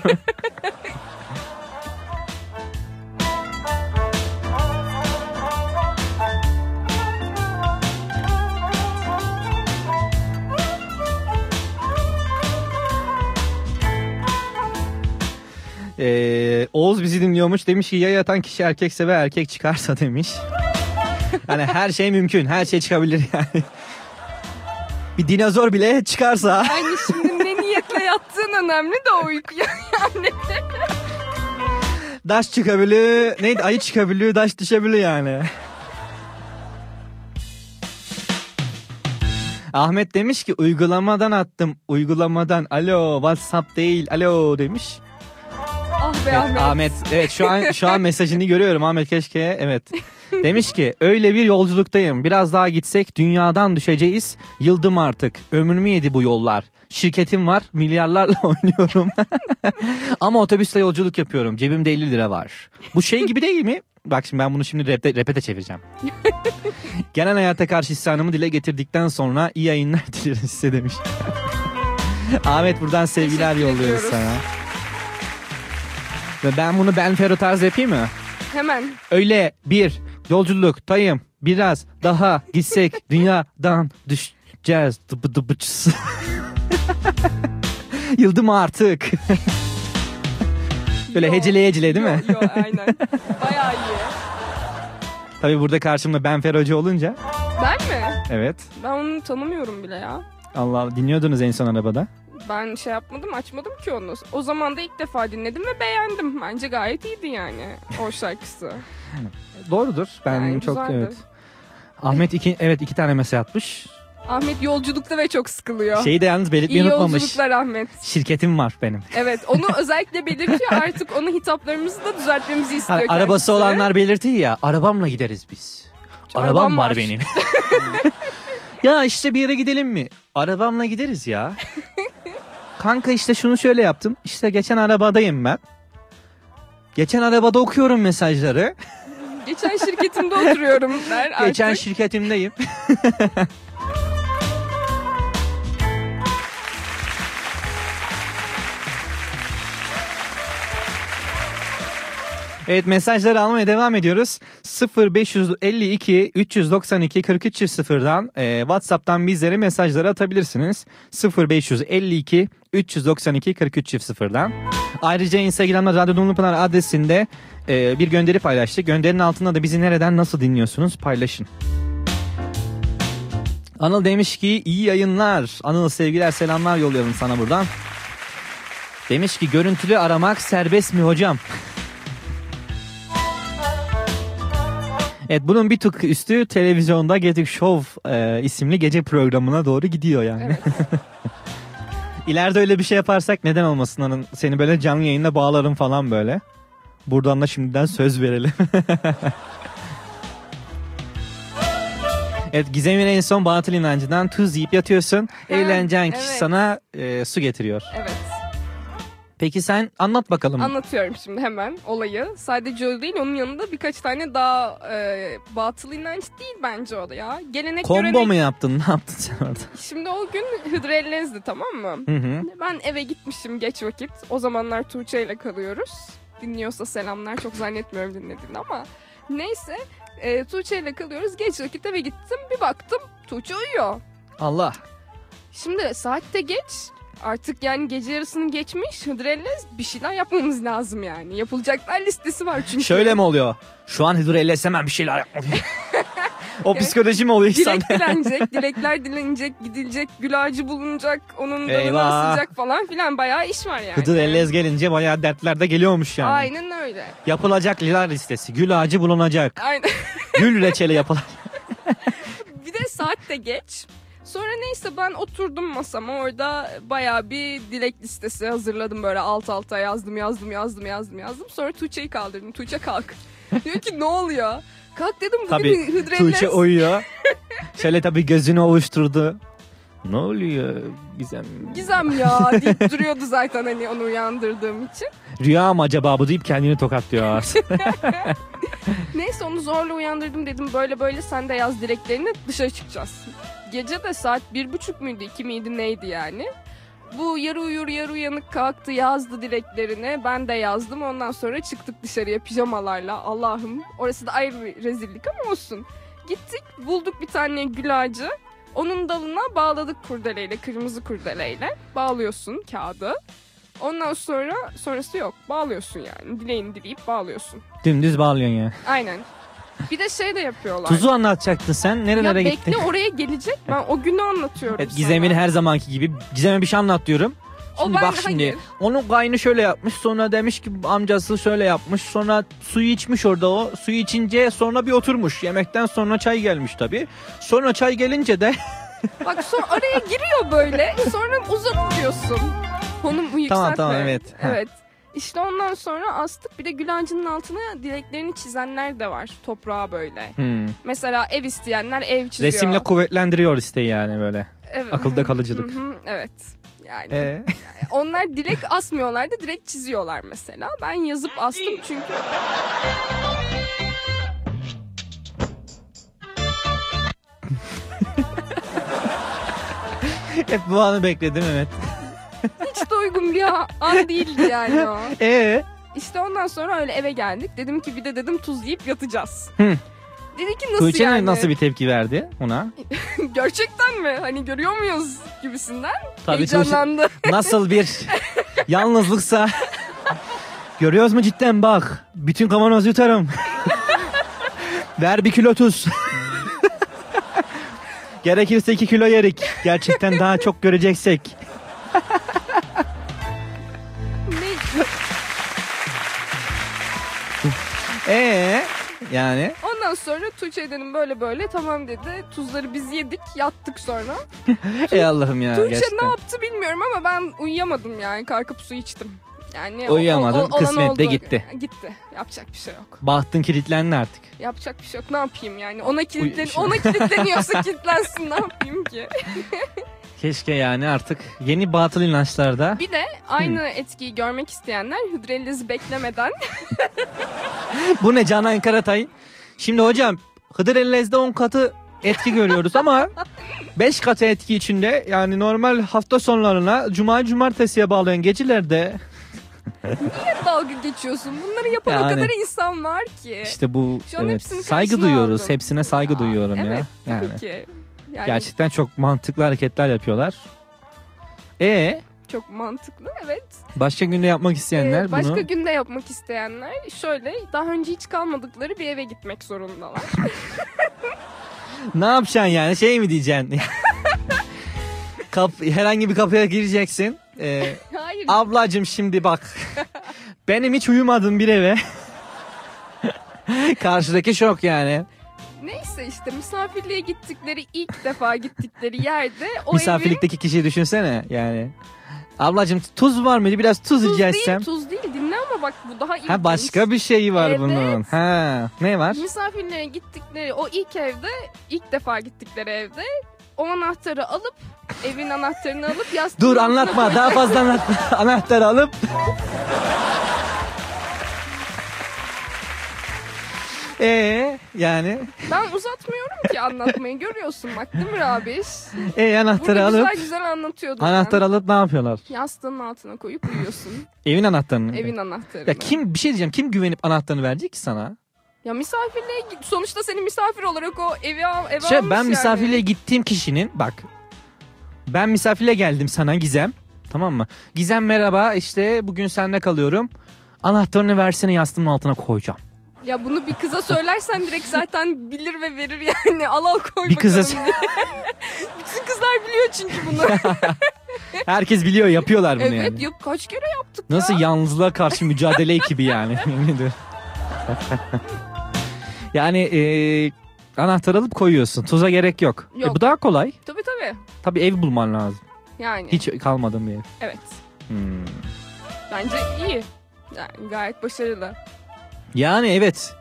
bizi dinliyormuş. Demiş ki ya yatan kişi erkekse ve erkek çıkarsa *laughs* demiş. Yani her şey mümkün. Her şey çıkabilir yani. *laughs* Bir dinozor bile çıkarsa. Yani şimdi ne niyetle yattığın önemli de uyku *laughs* yani. Daş çıkabilir. Neydi? Ayı çıkabilir. Daş düşebilir yani. Ahmet demiş ki uygulamadan attım. Uygulamadan. Alo WhatsApp değil. Alo demiş. Ah Ahmet. Ahmet. Evet şu an şu an mesajını görüyorum Ahmet keşke. Evet. Demiş ki öyle bir yolculuktayım. Biraz daha gitsek dünyadan düşeceğiz. Yıldım artık. Ömrümü yedi bu yollar. Şirketim var. Milyarlarla *laughs* oynuyorum. *laughs* Ama otobüsle yolculuk yapıyorum. Cebimde 50 lira var. Bu şey gibi değil mi? Bak şimdi ben bunu şimdi repete, repete çevireceğim. *laughs* Genel hayata karşı isyanımı dile getirdikten sonra iyi yayınlar dilerim size demiş. Ahmet buradan sevgiler Teşekkür yolluyoruz ediyoruz. sana. Ve ben bunu Ben Fero tarzı yapayım mı? Hemen. Öyle bir yolculuktayım. Biraz daha gitsek *laughs* dünyadan düşeceğiz. Dıbı dıbıçısı. *laughs* Yıldım artık. *laughs* Böyle hecele hecele değil mi? Yo, yo, aynen. Bayağı iyi. Tabii burada karşımda Ben Feroci olunca. Ben mi? Evet. Ben onu tanımıyorum bile ya. Allah Allah dinliyordunuz en son arabada. Ben şey yapmadım açmadım ki onu. O zaman da ilk defa dinledim ve beğendim. Bence gayet iyiydi yani o şarkısı. *laughs* Doğrudur. Ben Yani çok güzeldi. evet. Ahmet iki evet iki tane mesaj atmış. Ahmet yolculukta ve çok sıkılıyor. Şeyi de yalnız belirtmeyi İyi unutmamış. yolculuklar Ahmet. Şirketim var benim. Evet onu özellikle belirtiyor *laughs* artık onun hitaplarımızı da düzeltmemizi istiyor Hani arabası kendisi. olanlar belirtiyor ya. Arabamla gideriz biz. Arabam, Arabam var var. benim. *laughs* ya işte bir yere gidelim mi? Arabamla gideriz ya. Kanka işte şunu şöyle yaptım. İşte geçen arabadayım ben. Geçen arabada okuyorum mesajları. Geçen şirketimde oturuyorum der artık. Geçen şirketimdeyim. *laughs* Evet mesajları almaya devam ediyoruz. 0552 392 4300'dan e, WhatsApp'tan bizlere mesajları atabilirsiniz. 0552 392 4300'dan. Ayrıca Instagram'da Radyo Dumlupınar adresinde e, bir gönderi paylaştık. Gönderinin altında da bizi nereden nasıl dinliyorsunuz paylaşın. Anıl demiş ki iyi yayınlar. Anıl sevgiler selamlar yollayalım sana buradan. Demiş ki görüntülü aramak serbest mi hocam? *laughs* Evet bunun bir tık üstü televizyonda Gedik Show e, isimli gece programına doğru gidiyor yani. *laughs* İleride öyle bir şey yaparsak neden olmasın Anıl? Seni böyle canlı yayında bağlarım falan böyle. Buradan da şimdiden söz verelim. *laughs* Evet Gizem'in en son batıl inancından tuz yiyip yatıyorsun. Eğleneceğin kişi evet. sana e, su getiriyor. Evet. Peki sen anlat bakalım. Anlatıyorum şimdi hemen olayı. Sadece o değil onun yanında birkaç tane daha e, batıl inanç değil bence o da ya. Gelenek Kombo görenek. mu yaptın? *laughs* Ne yaptın sen orada? Şimdi o gün Hıdrellez'di tamam mı? Hı hı. Ben eve gitmişim geç vakit. O zamanlar Tuğçe ile kalıyoruz. Dinliyorsa selamlar çok zannetmiyorum dinlediğini ama. Neyse e, Tuğçe ile kalıyoruz. Geç vakit eve gittim. Bir baktım Tuğçe uyuyor. Allah. Şimdi saatte geç. Artık yani gece yarısını geçmiş. Hıdrellez bir şeyler yapmamız lazım yani. Yapılacaklar listesi var çünkü. Şöyle mi oluyor? Şu an hidrellez hemen bir şeyler yapmalıyım. o psikoloji mi oluyor insanda? Dilek dilenecek, dilekler dilenecek, gidilecek, gül ağacı bulunacak, onun dalına Eyvah. asılacak falan filan bayağı iş var yani. Hıdrellez gelince bayağı dertler de geliyormuş yani. Aynen öyle. Yapılacak lilar listesi. Gül ağacı bulunacak. Aynen. *laughs* Gül reçeli yapılacak. bir de saat de geç. Sonra neyse ben oturdum masama orada bayağı bir dilek listesi hazırladım böyle alt alta yazdım yazdım yazdım yazdım yazdım. Sonra Tuğçe'yi kaldırdım. Tuğçe kalk. *laughs* Diyor ki ne oluyor? Kalk dedim bugün Tabii Hıdrellez. Tuğçe uyuyor. *laughs* Şöyle tabii gözünü ovuşturdu. Ne oluyor Gizem? Gizem ya deyip *laughs* duruyordu zaten hani onu uyandırdığım için. Rüya mı acaba bu deyip kendini tokatlıyor. Neyse onu zorla uyandırdım dedim böyle böyle sen de yaz dileklerini dışarı çıkacağız. Gece de saat bir buçuk muydu iki miydi neydi yani. Bu yarı uyur yarı uyanık kalktı yazdı dileklerini ben de yazdım ondan sonra çıktık dışarıya pijamalarla Allah'ım orası da ayrı bir rezillik ama olsun. Gittik bulduk bir tane gül ağacı onun dalına bağladık kurdeleyle kırmızı kurdeleyle bağlıyorsun kağıdı. Ondan sonra sonrası yok bağlıyorsun yani dileğini dileyip bağlıyorsun. Dümdüz bağlıyorsun ya. Aynen. Bir de şey de yapıyorlar. Tuzu anlatacaktın sen. Nerelere ya gittin? bekle oraya gelecek. Ben o günü anlatıyorum Evet, sana. Gizem'in her zamanki gibi. Gizem'e bir şey anlat diyorum. O Şimdi ben- bak şimdi. hayır. Onun kaynı şöyle yapmış. Sonra demiş ki amcası şöyle yapmış. Sonra suyu içmiş orada o. Suyu içince sonra bir oturmuş. Yemekten sonra çay gelmiş tabii. Sonra çay gelince de *laughs* Bak sonra araya giriyor böyle. Sonra uzatıyorsun. Konum yükseltme. Tamam, tamam, evet. Evet. İşte ondan sonra astık bir de gül ağacının altına dileklerini çizenler de var. Toprağa böyle. Hmm. Mesela ev isteyenler ev çiziyor. resimle kuvvetlendiriyor isteği yani böyle. Evet. Akılda kalıcılık. Evet. Yani Ee? onlar dilek *laughs* asmıyorlar da direkt çiziyorlar mesela. Ben yazıp astım çünkü. Hep bu anı bekledim evet. Hiç de uygun bir an değildi yani o. Ee? İşte ondan sonra öyle eve geldik. Dedim ki bir de dedim tuz yiyip yatacağız. Hı. Dedi ki nasıl Tuğçe yani? nasıl bir tepki verdi ona? *laughs* Gerçekten mi? Hani görüyor muyuz gibisinden. Tabii Heyecanlandı. Tuğçe *laughs* nasıl bir yalnızlıksa Görüyoruz mu cidden bak. Bütün kavanoz yutarım. *laughs* Ver bir kilo tuz. Gerekirse iki kilo yerik. Gerçekten daha çok göreceksek. Ee yani Ondan sonra Tuğçe dedim böyle böyle tamam dedi. Tuzları biz yedik yattık sonra. *laughs* ey Allah'ım ya Tuğçe gerçekten. ne yaptı bilmiyorum ama ben uyuyamadım yani kalkıp su içtim. Yani Uyuyamadın, olan kısmetle oldu. gitti. Gitti. Yapacak bir şey yok. Bahtın kilitlendi artık. Yapacak bir şey yok. Ne yapayım yani? Ona kilitlen ona kilitleniyorsa *laughs* kilitlensin ne yapayım ki? *laughs* Keşke yani artık yeni batıl inançlarda. bir de aynı etkiyi görmek isteyenler hidrolizi beklemeden *laughs* Bu ne Canan Karatay? Şimdi hocam Hıdır Ellez'de 10 katı etki görüyoruz ama *laughs* 5 katı etki içinde yani normal hafta sonlarına cuma cumartesiye bağlayan gecelerde *laughs* niye dalga geçiyorsun? Bunları yapan o Yani. kadar insan var ki. işte bu Şu an evet, saygı duyuyoruz. aldım. Hepsine saygı duyuyorum ya. Evet Yani tabii ki. Yani gerçekten çok mantıklı hareketler yapıyorlar. E çok mantıklı evet. başka günde yapmak isteyenler Ee, başka bunu günde yapmak isteyenler şöyle daha önce hiç kalmadıkları bir eve gitmek zorundalar. *laughs* ne yapacaksın yani şey mi diyeceksin? *laughs* Kap, herhangi bir kapıya gireceksin. Ee, Hayır. Ablacım şimdi bak. Benim hiç uyumadığım bir eve. *laughs* Karşıdaki şok yani. Neyse işte misafirliğe gittikleri ilk defa gittikleri yerde o Misafirlikteki kişiyi düşünsene yani. Ablacım tuz var mıydı? Biraz tuz, tuz rica etsem. değil tuz değil dinle ama bak bu daha ilginç. Ha başka bir şey var Evet. bunun. Ha ne var? Misafirliğe gittikleri o ilk evde ilk defa gittikleri evde o anahtarı alıp evin anahtarını alıp yastığın Dur anlatma daha fazla anlatma. *laughs* Anahtarı alıp. *laughs* Ee yani Ben uzatmıyorum ki anlatmayı görüyorsun bak değil mi Rabiş? e anahtarı Burada alıp güzel güzel anlatıyordum anahtarı ben. alıp ne yapıyorlar? Yastığın altına koyup uyuyorsun. Evin anahtarını. Evin anahtarını. Ya kim bir şey diyeceğim kim güvenip anahtarını verecek ki sana? Ya misafirliğe. Sonuçta seni misafir olarak o evi al, eve Şey, almış ben yani. misafirliğe gittiğim kişinin bak ben misafirliğe geldim sana Gizem tamam mı? Gizem merhaba işte bugün sende kalıyorum. Anahtarını versene yastığımın altına koyacağım. Ya bunu bir kıza söylersen direkt zaten bilir ve verir yani. Al al koy Bir kıza bakalım diye. *laughs* Bütün kızlar biliyor çünkü bunu. *laughs* Herkes biliyor yapıyorlar bunu evet yani. yok kaç kere yaptık Nasıl ya. yalnızlığa karşı mücadele ekibi yani. *laughs* Yani e, anahtar alıp koyuyorsun. Tuza gerek yok. E, Yok. bu daha kolay. Tabii tabii. Tabii ev bulman lazım. Yani. Hiç kalmadığım bir ev. Evet. Hmm. Bence iyi. Yani gayet başarılı. Yani evet.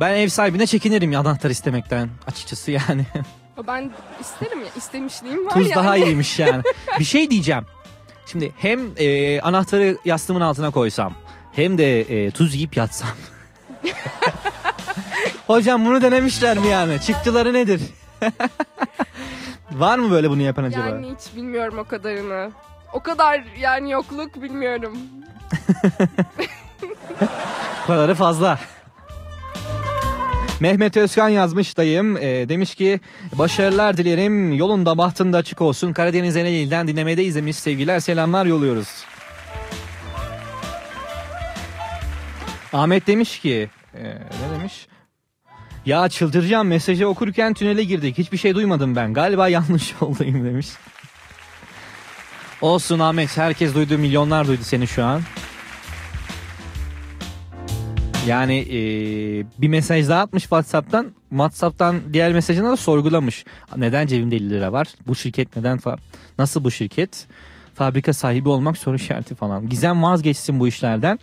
Ben ev sahibine çekinirim ya anahtar istemekten açıkçası yani. Ben isterim ya. istemişliğim var Tuz yani. daha iyiymiş *laughs* yani. bir şey diyeceğim. Şimdi hem e, anahtarı yastığımın altına koysam hem de e, tuz yiyip yatsam. *laughs* Hocam bunu denemişler mi yani? Çıktıları nedir? *laughs* Var mı böyle bunu yapan acaba? Yani hiç bilmiyorum o kadarını. O kadar yani yokluk bilmiyorum. *laughs* Bu kadarı fazla. Mehmet Özkan yazmış dayım. E, demiş ki başarılar dilerim. Yolunda bahtında açık olsun. Karadeniz Enelil'den dinlemedeyiz demiş. Sevgiler selamlar yolluyoruz. Ahmet demiş ki e, ne demiş? Ya çıldıracağım mesajı okurken tünele girdik. Hiçbir şey duymadım ben. Galiba yanlış *laughs* yoldayım demiş. Olsun Ahmet. Herkes duydu. Milyonlar duydu seni şu an. Yani e, bir mesaj daha atmış WhatsApp'tan. WhatsApp'tan diğer mesajını da sorgulamış. Neden cebimde 50 lira var? Bu şirket neden fa- nasıl bu şirket? Fabrika sahibi olmak soru işareti falan. Gizem vazgeçsin bu işlerden.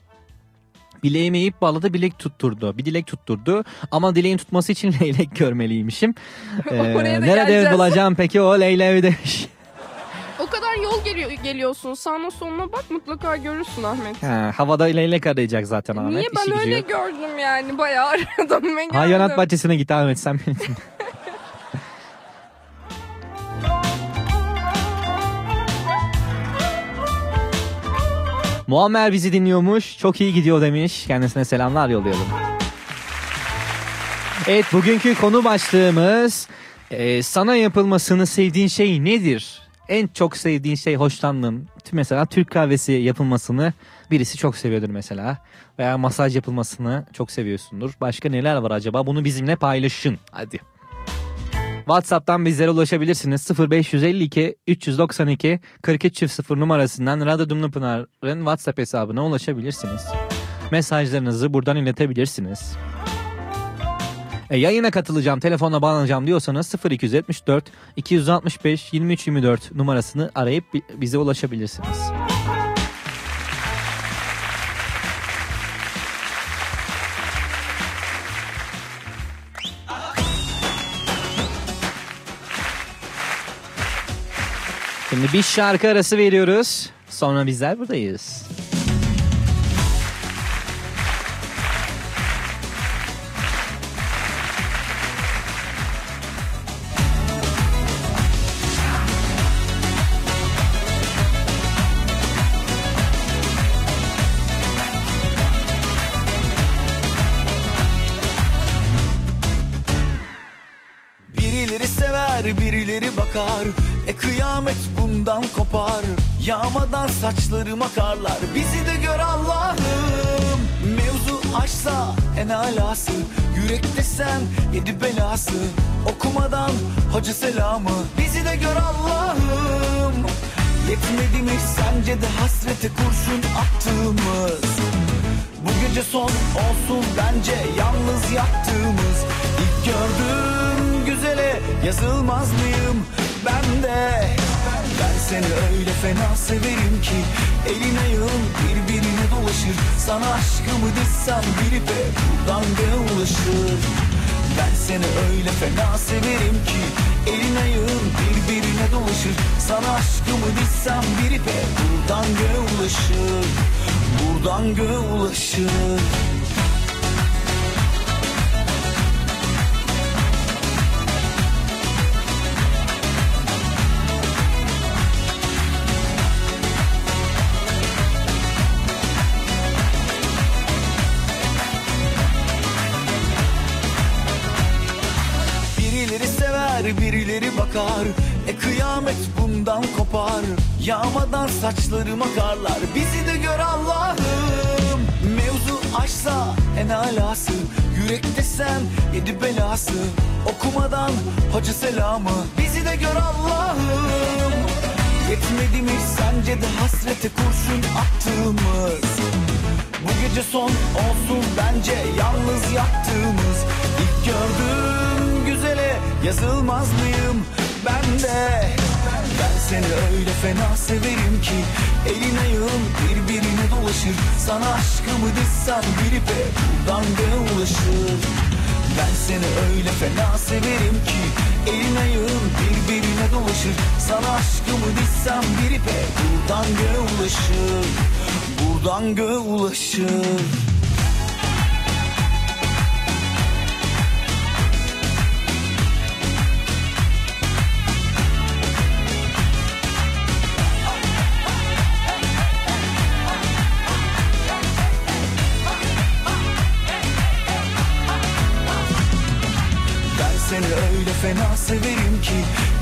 Bileğime ip bağladı bilek tutturdu. Bir dilek tutturdu. Ama dileğin tutması için *laughs* leylek görmeliymişim. *laughs* Ee, nerede bulacağım peki o leyleği demiş. Kadar yol geliyor, geliyorsun. Sağına soluna bak mutlaka görürsün Ahmet. Ha, havada leylek arayacak zaten Ahmet. Niye ben işi öyle gördüm yani. Bayağı *laughs* aradım ve gördüm. Hayvanat bahçesine git Ahmet sen. *laughs* Muammer bizi dinliyormuş. Çok iyi gidiyor demiş. Kendisine selamlar yollayalım. Evet bugünkü konu başlığımız e, sana yapılmasını sevdiğin şey nedir? En çok sevdiğin şey, hoşlandığın, mesela Türk kahvesi yapılmasını birisi çok seviyordur mesela. Veya masaj yapılmasını çok seviyorsundur. Başka neler var acaba? Bunu bizimle paylaşın. Hadi. WhatsApp'tan bizlere ulaşabilirsiniz. 0552 392 4300 numarasından Radyo Dumlu Pınar'ın WhatsApp hesabına ulaşabilirsiniz. Mesajlarınızı buradan iletebilirsiniz. E, yayına katılacağım, telefonla bağlanacağım diyorsanız 0274 265 23 24 numarasını arayıp bi- bize ulaşabilirsiniz. Şimdi bir şarkı arası veriyoruz. Sonra bizler buradayız. Bakar. E kıyamet bundan kopar. Yağmadan saçlarım akarlar. Bizi de gör Allah'ım. Mevzu aşsa en alası. Yürekte sen yedi belası. Okumadan hoca selamı. Bizi de gör Allah'ım. Yetmedi mi sence de hasrete kurşun attığımız? Bu gece son olsun bence yalnız yattığımız İlk gördüğüm güzele yazılmaz mıyım ben de Ben seni öyle fena severim ki Elin ayağın birbirine dolaşır. Sana aşkımı desem biri de buradan be ulaşır. Ben seni öyle fena severim ki Elin ayağın birbirine dolaşır. Sana aşkımı desem biri de buradan göğe ulaşır. Buradan göğe ulaşır birileri bakar. E kıyamet bundan kopar. Yağmadan saçlarım akarlar. Bizi de gör Allah'ım. Mevzu aşsa en alası. Yürekte sen yedi belası. Okumadan hoca selamı. Bizi de gör Allah'ım. Yetmedi mi sence de hasrete kurşun attığımız? Bu gece son olsun bence yalnız yattığımız yazılmaz mıyım ben de? Ben seni öyle fena severim ki Elin ayağın birbirine dolaşır. Sana aşkımı desem biri de buradan be ulaşır. Ben seni öyle fena severim ki Elin ayağın birbirine dolaşır. Sana aşkımı desem biri de buradan göğe ulaşır. Buradan göğe ulaşır fena severim ki.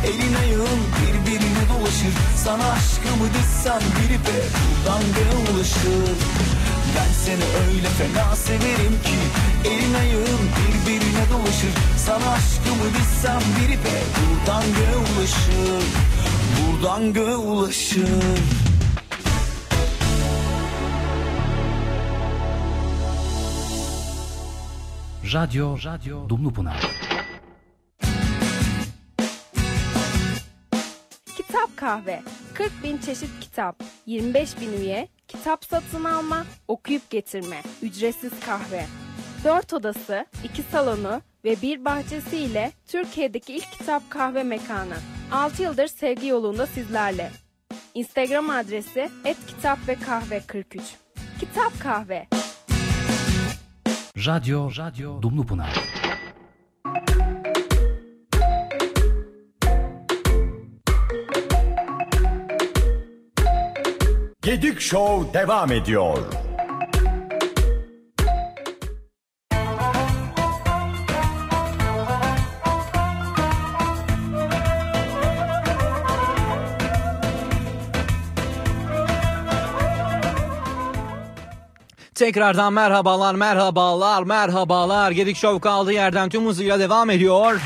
Elin ayağın birbirine dolaşır. Sana aşkımı desem biri de buradan göğe ulaşır. Ben seni öyle fena severim ki. Elin ayağın birbirine dolaşır. Sana aşkımı desem biri de buradan göğe ulaşır. Buradan göğe ulaşır. Radyo, Radyo Dumlupınar. Kahve. 40 bin çeşit kitap 25 bin üye Kitap satın alma Okuyup getirme Ücretsiz kahve. 4 odası 2 salonu ve bir bahçesi ile Türkiye'deki ilk kitap kahve mekanı. 6 yıldır sevgi yolunda sizlerle. Instagram adresi et kitap ve kahve 43 Kitap Kahve. Radyo, Radyo Dumlupınar. Gedik Show devam ediyor. Tekrardan merhabalar, merhabalar, merhabalar. Gedik Show kaldığı yerden tüm hızıyla devam ediyor.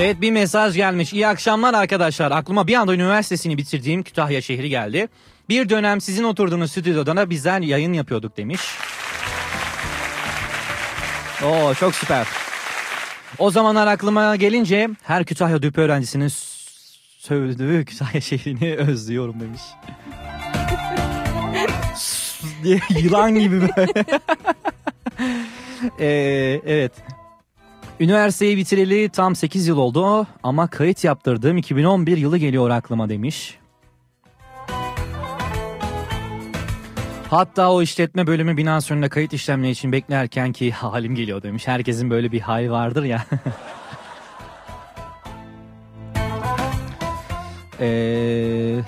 Evet bir mesaj gelmiş. İyi akşamlar arkadaşlar. Aklıma bir anda üniversitesini bitirdiğim Kütahya şehri geldi. Bir dönem sizin oturduğunuz stüdyoda da bizler yayın yapıyorduk demiş. Oo çok süper. O zamanlar aklıma gelince her Kütahya Düp öğrencisinin sövdüğü Kütahya şehrini *laughs* özlüyorum demiş. diye yılan gibi böyle. *laughs* Ee, evet. Üniversiteyi bitireli tam 8 yıl oldu ama kayıt yaptırdığım 2011 yılı geliyor aklıma demiş. Hatta o işletme bölümü binanın önünde kayıt işlemleri için beklerken ki halim geliyor demiş. Herkesin böyle bir hali vardır ya. *laughs* Ee,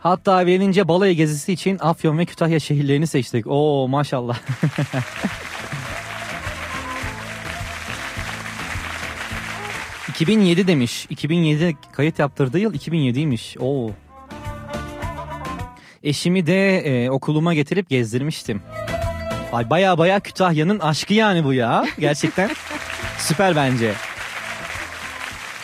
hatta evlenince balayı gezisi için Afyon ve Kütahya şehirlerini seçtik. Oo maşallah. *laughs* ...2007 demiş. 2007 kayıt yaptırdığı yıl 2007'ymiş. Oo. Eşimi de e, okuluma getirip gezdirmiştim. Ay baya baya Kütahya'nın aşkı yani bu ya. Gerçekten *laughs* süper bence.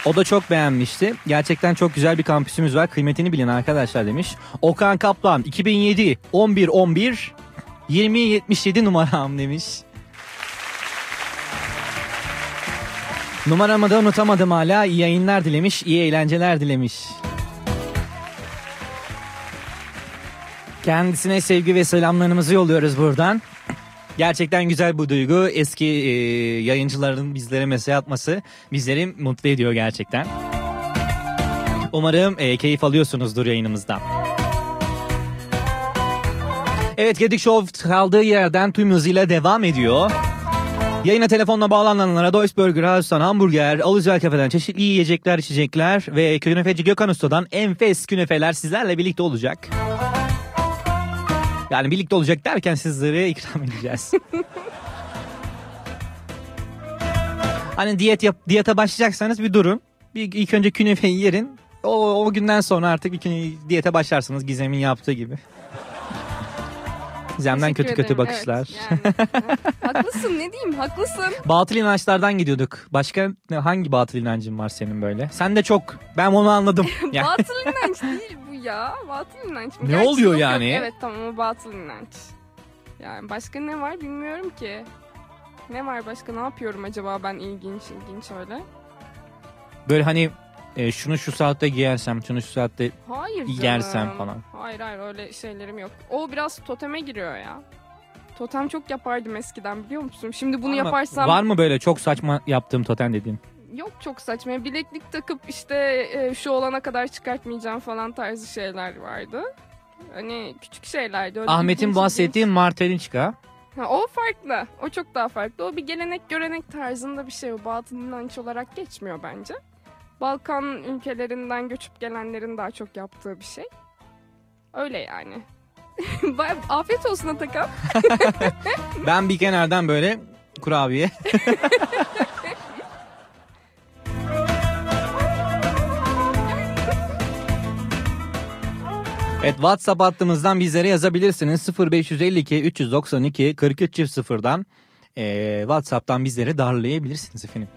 O da çok beğenmişti. Gerçekten çok güzel bir kampüsümüz var. Kıymetini bilin arkadaşlar demiş. Okan Kaplan 2007 11 11 20 77 numaram demiş. Numaramı da unutamadım hala. İyi yayınlar dilemiş, iyi eğlenceler dilemiş. Kendisine sevgi ve selamlarımızı yolluyoruz buradan. Gerçekten güzel bu duygu. Eski e, yayıncıların bizlere mesaj atması bizleri mutlu ediyor gerçekten. Umarım e, keyif alıyorsunuzdur yayınımızdan. Evet Gedik Show kaldığı yerden tüm hızıyla devam ediyor. Yayına telefonla bağlananlara Deutsche House'tan hamburger, Alıcılar Kafe'den çeşitli yiyecekler, içecekler ve künefeci Gökhan Usta'dan enfes künefeler sizlerle birlikte olacak. Yani birlikte olacak derken sizlere ikram edeceğiz. *laughs* hani diyet yap, diyete başlayacaksanız bir durun. Bir ilk önce künefeyi yerin. O, o günden sonra artık bir diyete başlarsınız Gizem'in yaptığı gibi. Gizem'den kötü kötü bakışlar. Evet, yani. *laughs* haklısın ne diyeyim haklısın. Batıl inançlardan gidiyorduk. Başka hangi batıl inancın var senin böyle? Sen de çok. Ben onu anladım. *laughs* Ya. batıl inanç değil bu ya. Batıl inanç? Ne Gerçi oluyor yok, yani? Yok. Evet tamam o batıl inanç. Yani başka ne var bilmiyorum ki. Ne var başka ne yapıyorum acaba ben ilginç ilginç öyle. Böyle hani e, şunu şu saatte giyersem, şunu şu saatte Hayır canım. yersem falan. Hayır hayır öyle şeylerim yok. O biraz toteme giriyor ya. Totem çok yapardım eskiden biliyor musun? Şimdi bunu Ama yaparsam... Var mı böyle çok saçma yaptığım totem dediğin? Yok çok saçma. Bileklik takıp işte e, şu olana kadar çıkartmayacağım falan tarzı şeyler vardı. Hani küçük şeylerdi. Öyle Ahmet'in bahsettiği Martelinçka. Ha, o farklı. O çok daha farklı. O bir gelenek görenek tarzında bir şey. O batıl inanç olarak geçmiyor bence. Balkan ülkelerinden göçüp gelenlerin daha çok yaptığı bir şey. Öyle yani. *laughs* Afiyet olsun Atakan. *laughs* Ben bir kenardan böyle kurabiye. *laughs* Evet WhatsApp hattımızdan bizlere yazabilirsiniz. 0552 392 43 çift sıfırdan eee, WhatsApp'tan bizleri darlayabilirsiniz efendim.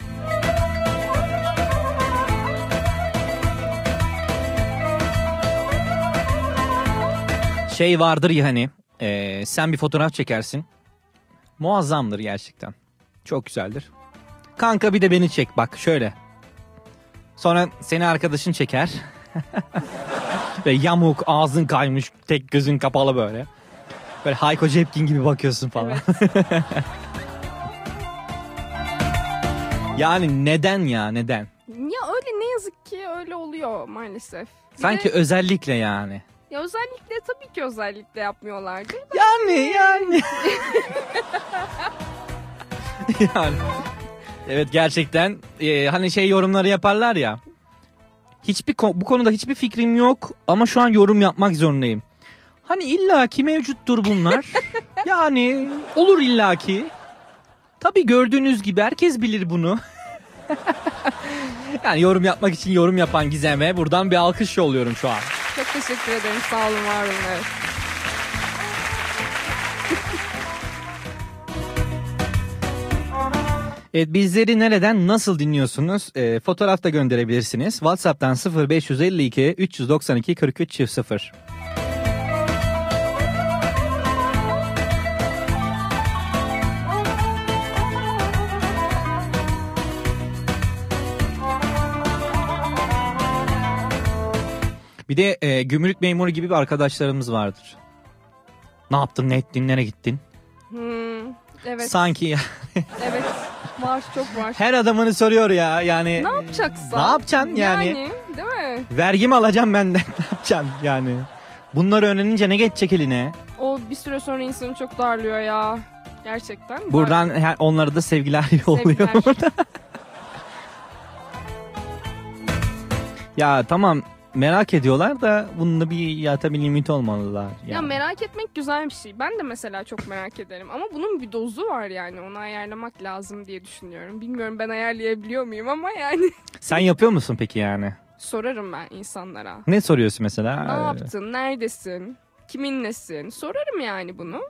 Şey vardır ya hani eee, sen bir fotoğraf çekersin. Muazzamdır gerçekten. Çok güzeldir. Kanka bir de beni çek bak şöyle. Sonra seni arkadaşın çeker. *laughs* Ve yamuk ağzın kaymış tek gözün kapalı böyle. Böyle Hayko Cepkin gibi bakıyorsun falan. *laughs* yani neden ya neden? Ya öyle ne yazık ki öyle oluyor maalesef. Bir Sanki de- özellikle yani. Ya özellikle tabii ki özellikle yapmıyorlardı. Yani yani. *laughs* yani. Evet gerçekten e, hani şey yorumları yaparlar ya. Hiçbir bu konuda hiçbir fikrim yok ama şu an yorum yapmak zorundayım. Hani illaki mevcuttur bunlar. *laughs* yani olur illaki. Tabii gördüğünüz gibi herkes bilir bunu. *laughs* yani yorum yapmak için yorum yapan Gizem'e buradan bir alkış yolluyorum şu an. Çok teşekkür ederim. Sağ olun, var olun. Evet. *laughs* Evet bizleri nereden nasıl dinliyorsunuz? E, fotoğraf da gönderebilirsiniz. WhatsApp'tan 0552 392 43 0. Bir de e, gümrük memuru gibi bir arkadaşlarımız vardır. Ne yaptın, ne ettin, nereye gittin? Hmm, evet. Sanki ya. Evet. Var, çok var. Her adamını soruyor ya yani. Ne yapacaksın? Ne yapacaksın yani? Yani, değil mi? Vergi mi alacağım benden? *laughs* ne yapacaksın yani? Bunları öğrenince ne geçecek eline? O bir süre sonra insanı çok darlıyor ya. Gerçekten. Buradan her, onlara da sevgiler yolluyor. Sevgiler. *laughs* ya tamam merak ediyorlar da bunun da bir ya tabii limit olmalılar. Ya Yani. merak etmek güzel bir şey. Ben de mesela çok merak ederim. Ama bunun bir dozu var yani. Onu ayarlamak lazım diye düşünüyorum. Bilmiyorum ben ayarlayabiliyor muyum ama yani. *laughs* Sen yapıyor musun peki yani? Sorarım ben insanlara. Ne soruyorsun mesela? Ne yaptın? Neredesin? Kiminlesin? Sorarım yani bunu.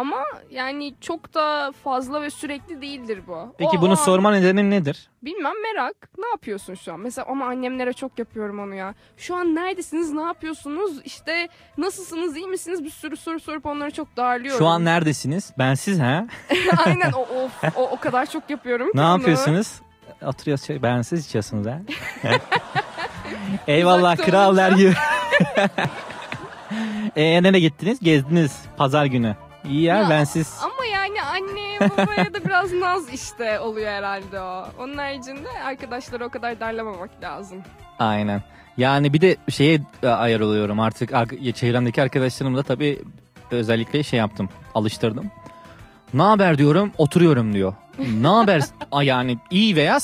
Ama yani çok da fazla ve sürekli değildir bu. Peki O- bunu o sorma nedeni nedir? Bilmem merak. Ne yapıyorsun şu an? Mesela ama annemlere çok yapıyorum onu ya. Şu an neredesiniz? Ne yapıyorsunuz? İşte nasılsınız? iyi misiniz? Bir sürü soru sorup onları çok darlıyorum. Şu an neredesiniz? Bensiz ha? *laughs* Aynen o, *laughs* of, o, o kadar çok yapıyorum ne onu. yapıyorsunuz? Oturuyorsunuz şey, bensiz içiyorsunuz ha? *laughs* Eyvallah krallar gibi. Eee nereye gittiniz? Gezdiniz pazar günü. İyi ya, Ya, bensiz. Ama yani anne babaya da biraz *laughs* naz işte oluyor herhalde o. Onun haricinde arkadaşları o kadar darlamamak lazım. Aynen. Yani bir de şeye e, ayar oluyorum artık ar- çevremdeki arkadaşlarımla da tabii özellikle şey yaptım alıştırdım. Ne haber diyorum oturuyorum diyor. Ne haber? *laughs* Yani iyi veya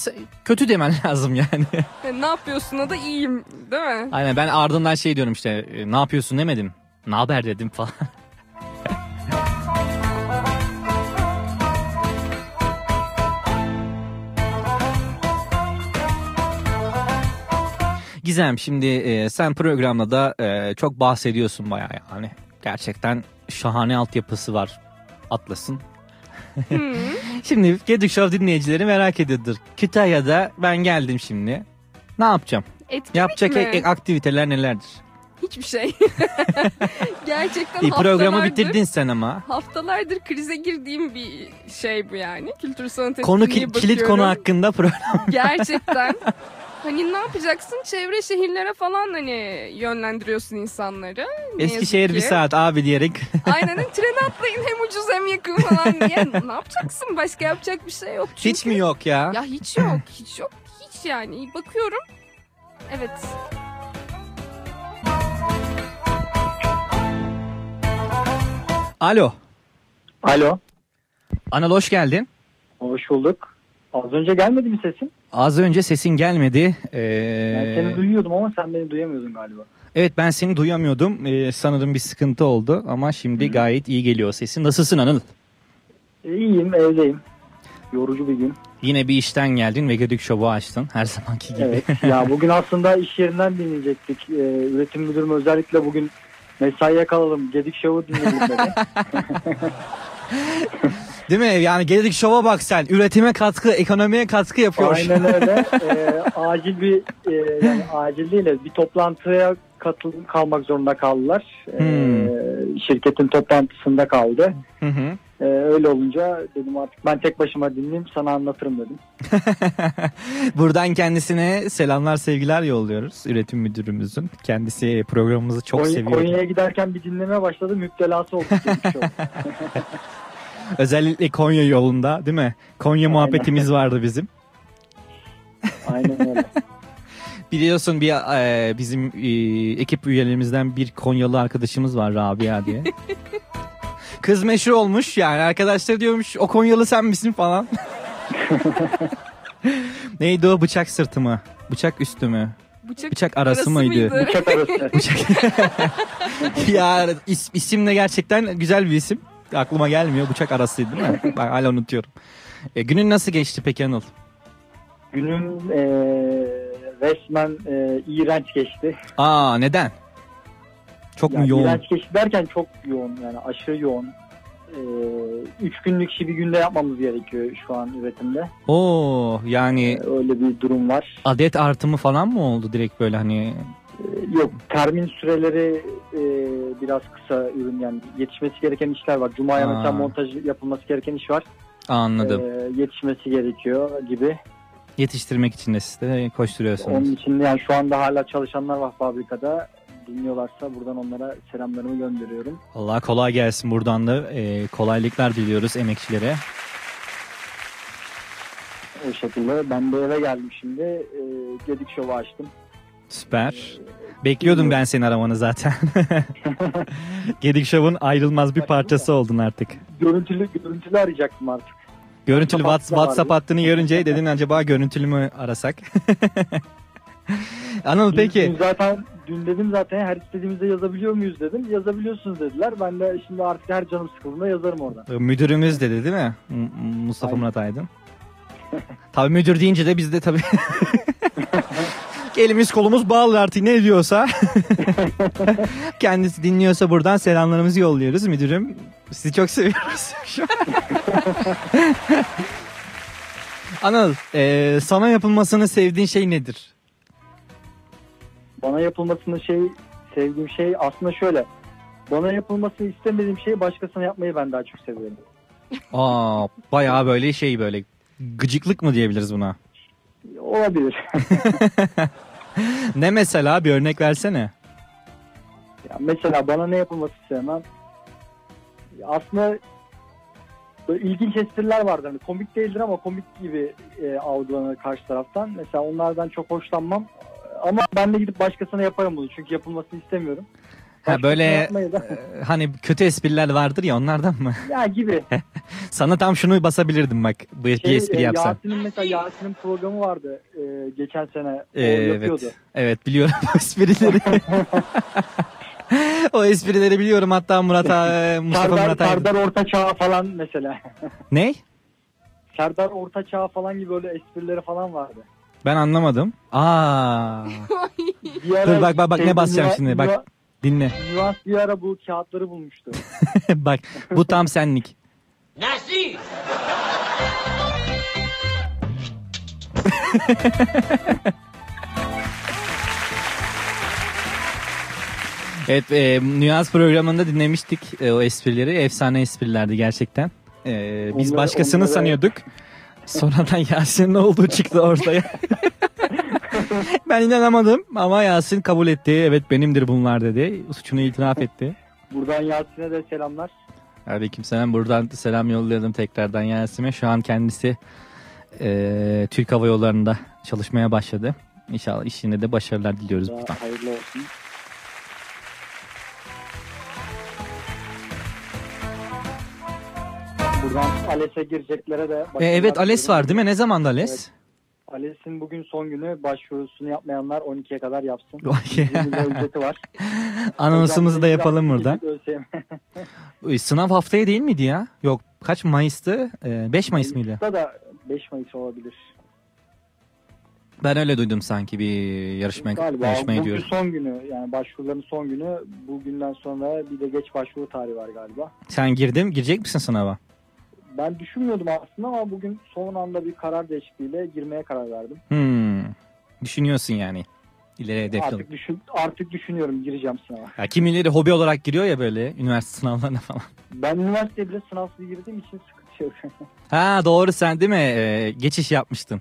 kötü demen *laughs* lazım yani. Yani ne yapıyorsun da iyiyim değil mi? Aynen ben ardından şey diyorum işte e, ne yapıyorsun demedim. Ne haber dedim falan. Gizem şimdi e, sen programda da e, çok bahsediyorsun bayağı yani. Gerçekten şahane altyapısı var Atlas'ın. *laughs* şimdi Gedik Show dinleyicileri merak ediyordur. Kütahya'da ben geldim şimdi. Ne yapacağım? Etkinlik Yapacak mi? e- aktiviteler nelerdir? Hiçbir şey. *laughs* Gerçekten E, programı bitirdin sen ama. Haftalardır krize girdiğim bir şey bu yani. Kültür sanat Konu ki- kilit konu hakkında program. Gerçekten. *laughs* Hani ne yapacaksın? Çevre şehirlere falan hani yönlendiriyorsun insanları. Ne Eskişehir bir saat abi diyerek. *laughs* Aynen trene atlayın hem ucuz hem yakın falan diye. ne yapacaksın? Başka yapacak bir şey yok. Çünkü... Hiç mi yok ya? Ya hiç yok. Hiç yok. Hiç yani. Bakıyorum. Evet. Alo. Alo. Anıl hoş geldin. Hoş bulduk. Az önce gelmedi mi sesin? Az önce sesin gelmedi. Ee, Ben seni duyuyordum ama sen beni duyamıyordun galiba. evet ben seni duyamıyordum. Ee, sanırım bir sıkıntı oldu ama şimdi gayet iyi geliyor sesin. Nasılsın Anıl? E, İyiyim, evdeyim. Yorucu bir gün. Yine bir işten geldin ve Gödük Show'u açtın her *laughs* zamanki gibi. Evet. ya bugün aslında iş yerinden dinleyecektik. Ee, üretim müdürüm özellikle bugün mesaiye kalalım. Gedik Show'u dinleyelim dedi. *laughs* Değil mi? Yani Gedik Show'a bak sen. Üretime katkı, ekonomiye katkı yapıyor. Aynen *laughs* öyle. Ee, acil bir e, yani acil değil de bir toplantıya katıl kalmak zorunda kaldılar. Ee, Hmm. Şirketin toplantısında kaldı. Hı hı. Ee, öyle olunca dedim artık ben tek başıma dinleyeyim sana anlatırım dedim. *laughs* Buradan kendisine selamlar sevgiler yolluyoruz. Üretim müdürümüzün. Kendisi programımızı çok Konya- seviyor. Konya'ya giderken bir dinleme başladı müptelası oldu. *laughs* Özellikle Konya yolunda değil mi? Konya muhabbetimiz vardı bizim. Aynen öyle. *laughs* Biliyorsun bir e, bizim e, ekip üyelerimizden bir Konyalı arkadaşımız var Rabia diye. *laughs* Kız meşhur olmuş yani arkadaşlar diyormuş o Konyalı sen misin falan. *laughs* Neydi o bıçak sırtı mı? Bıçak üstü mü? Bıçak, arası, arası mıydı? mıydı? Bıçak arası. ya is, isim de gerçekten güzel bir isim. Aklıma gelmiyor. Bıçak arasıydı değil mi? *laughs* Ben hala unutuyorum. E, günün nasıl geçti peki Anıl? Günün e, resmen e, iğrenç geçti. Aa neden? Çok mu Yani yoğun? İğrenç geçti derken çok yoğun yani aşırı yoğun. E, üç günlük işi bir günde yapmamız gerekiyor şu an üretimde. Oo yani Öyle bir durum var. adet artımı falan mı oldu direkt böyle hani? E, Yok termin süreleri e, biraz kısa ürün yani yetişmesi gereken işler var. Cuma'ya mesela montaj yapılması gereken iş var. Anladım. E, yetişmesi gerekiyor gibi. Yetiştirmek için de siz de koşturuyorsunuz. Onun için yani şu anda hala çalışanlar var fabrikada. Dinliyorlarsa buradan onlara selamlarımı gönderiyorum. Allah kolay gelsin buradan da e, kolaylıklar diliyoruz emekçilere. O şekilde ben de eve geldim şimdi. E, Gedik Show'u açtım. Süper. Bekliyordum ben seni aramanı zaten. *laughs* Gedik Show'un ayrılmaz bir parçası oldun artık. Görüntülü görüntülü arayacaktım artık. Görüntülü WhatsApp Whats- WhatsApp hattını görünce dedin acaba görüntülü mü arasak? *laughs* Anıl Dün, peki. dün zaten dün dedim zaten her istediğimizde yazabiliyor muyuz dedim. Yazabiliyorsunuz dediler. Ben de şimdi artık her canım sıkıldığında yazarım oradan. Müdürümüz dedi değil mi? Mustafa Murat Aydın. tabii müdür deyince de biz de tabii *laughs* elimiz kolumuz bağlı artık ne diyorsa. *laughs* Kendisi dinliyorsa buradan selamlarımızı yolluyoruz müdürüm. Sizi çok seviyoruz. *laughs* Anıl, e, sana yapılmasını sevdiğin şey nedir? Bana yapılmasını şey sevdiğim şey aslında şöyle. Bana yapılmasını istemediğim şeyi başkasına yapmayı ben daha çok seviyorum. Aa, bayağı böyle şey böyle gıcıklık mı diyebiliriz buna? Olabilir. *laughs* *laughs* Ne mesela bir örnek versene. Ya mesela bana ne yapılması sevmem. Aslında böyle ilginç espriler vardır. Hani komik değildir ama komik gibi e, algılanır karşı taraftan. Mesela onlardan çok hoşlanmam. Ama ben de gidip başkasına yaparım bunu. Çünkü yapılmasını istemiyorum. Ha böyle e, hani kötü espriler vardır ya onlardan mı? Ya gibi. *laughs* Sana tam şunu basabilirdim bak bu bir Şey, espri e, yapsan. Yasin'in mesela Yasin'in programı vardı e, geçen sene. O Ee, yapıyordu. evet. Evet biliyorum *laughs* o esprileri. *laughs* o esprileri biliyorum hatta Murat A- Mustafa Serdar, Murat. Serdar Ortaçağ falan mesela. Ne? Serdar Ortaçağ falan gibi böyle esprileri falan vardı. Ben anlamadım. Aa. Bir Dur bak bak bak ne basacağım şimdi bak dinle. Nüans bir ara bu kağıtları bulmuştu. *laughs* bak bu tam senlik. Nasıl? *laughs* Evet e, Nüans programında dinlemiştik e, o esprileri. Efsane esprilerdi gerçekten. E, biz Onları- başkasını onları- sanıyorduk. Sonradan Yasin'in olduğu çıktı ortaya. *laughs* *laughs* ben inanamadım ama Yasin kabul etti. Evet benimdir bunlar dedi. Suçunu itiraf etti. Buradan Yasin'e de selamlar. Aleykümselam. Buradan selam yollayalım tekrardan Yasin'e. Şu an kendisi e, Türk Hava Yolları'nda çalışmaya başladı. İnşallah işinde de başarılar diliyoruz Daha buradan. hayırlı olsun. Buradan ALES'e gireceklere de E, evet Ales var değil mi? Ne zamanda Ales? Evet. ALES'in bugün son günü başvurusunu yapmayanlar 12'ye kadar yapsın. *laughs* Vay. 120 lira ücreti var. *laughs* Anonsumuzu da yapalım burada. ÖSYM. E, Sınav haftaya değil miydi ya? Yok kaç Mayıs'tı? E, 5 Mayıs mıydı? Mayıs'ta da 5 Mayıs olabilir. Ben öyle duydum sanki bir yarışma Galiba yarışmaya bugün diyorum. son günü yani başvuruların son günü. Bugünden sonra bir de geç başvuru tarihi var galiba. Sen girdin, girecek misin sınava? Ben düşünmüyordum aslında ama bugün son anda bir karar değişikliğiyle girmeye karar verdim. Hmm. Düşünüyorsun yani. İleri hedef Artık, düşün, artık düşünüyorum gireceğim sınava. Ya kimileri hobi olarak giriyor ya böyle üniversite sınavlarına falan. *laughs* Ben üniversiteye bile sınavsız girdiğim için sıkıntı yok. *laughs* Ha doğru sen değil mi? E, geçiş yapmıştın.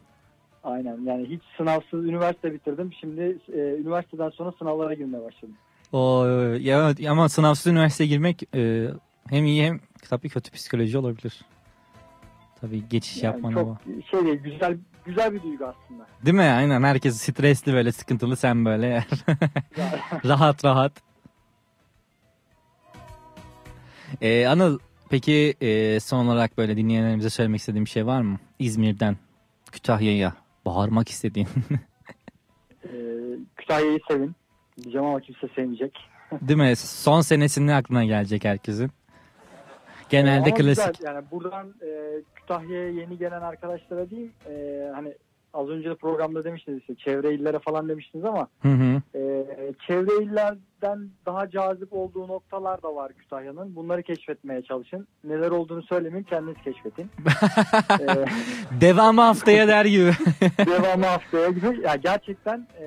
Aynen yani hiç sınavsız üniversite bitirdim. Şimdi e, üniversiteden sonra sınavlara girmeye başladım. O ya ama sınavsız üniversiteye girmek e, hem iyi hem tabii kötü psikoloji olabilir. Tabii geçiş Yani yapman çok ama. şey değil güzel güzel bir duygu aslında. Değil mi? Aynen herkes stresli böyle sıkıntılı sen böyle *laughs* rahat rahat. Ee, Anıl peki e, son olarak böyle dinleyenlerimize söylemek istediğim bir şey var mı? İzmir'den Kütahya'ya bağırmak istediğin. *laughs* E, Kütahya'yı sevin. Diyeceğim ama kimse sevmeyecek. Değil mi? Son senesinin aklına gelecek herkesin. Genelde Ama klasik. güzel. Yani buradan e, Kütahya'ya yeni gelen arkadaşlara diyeyim e, hani az önce de programda demiştiniz işte çevre illere falan demiştiniz ama Hı hı. e, çevre illerden daha cazip olduğu noktalar da var Kütahya'nın. Bunları keşfetmeye çalışın. Neler olduğunu söylemeyeyim kendiniz keşfetin. *laughs* e, Devamı haftaya der gibi. *laughs* devamı haftaya gibi. Ya gerçekten e,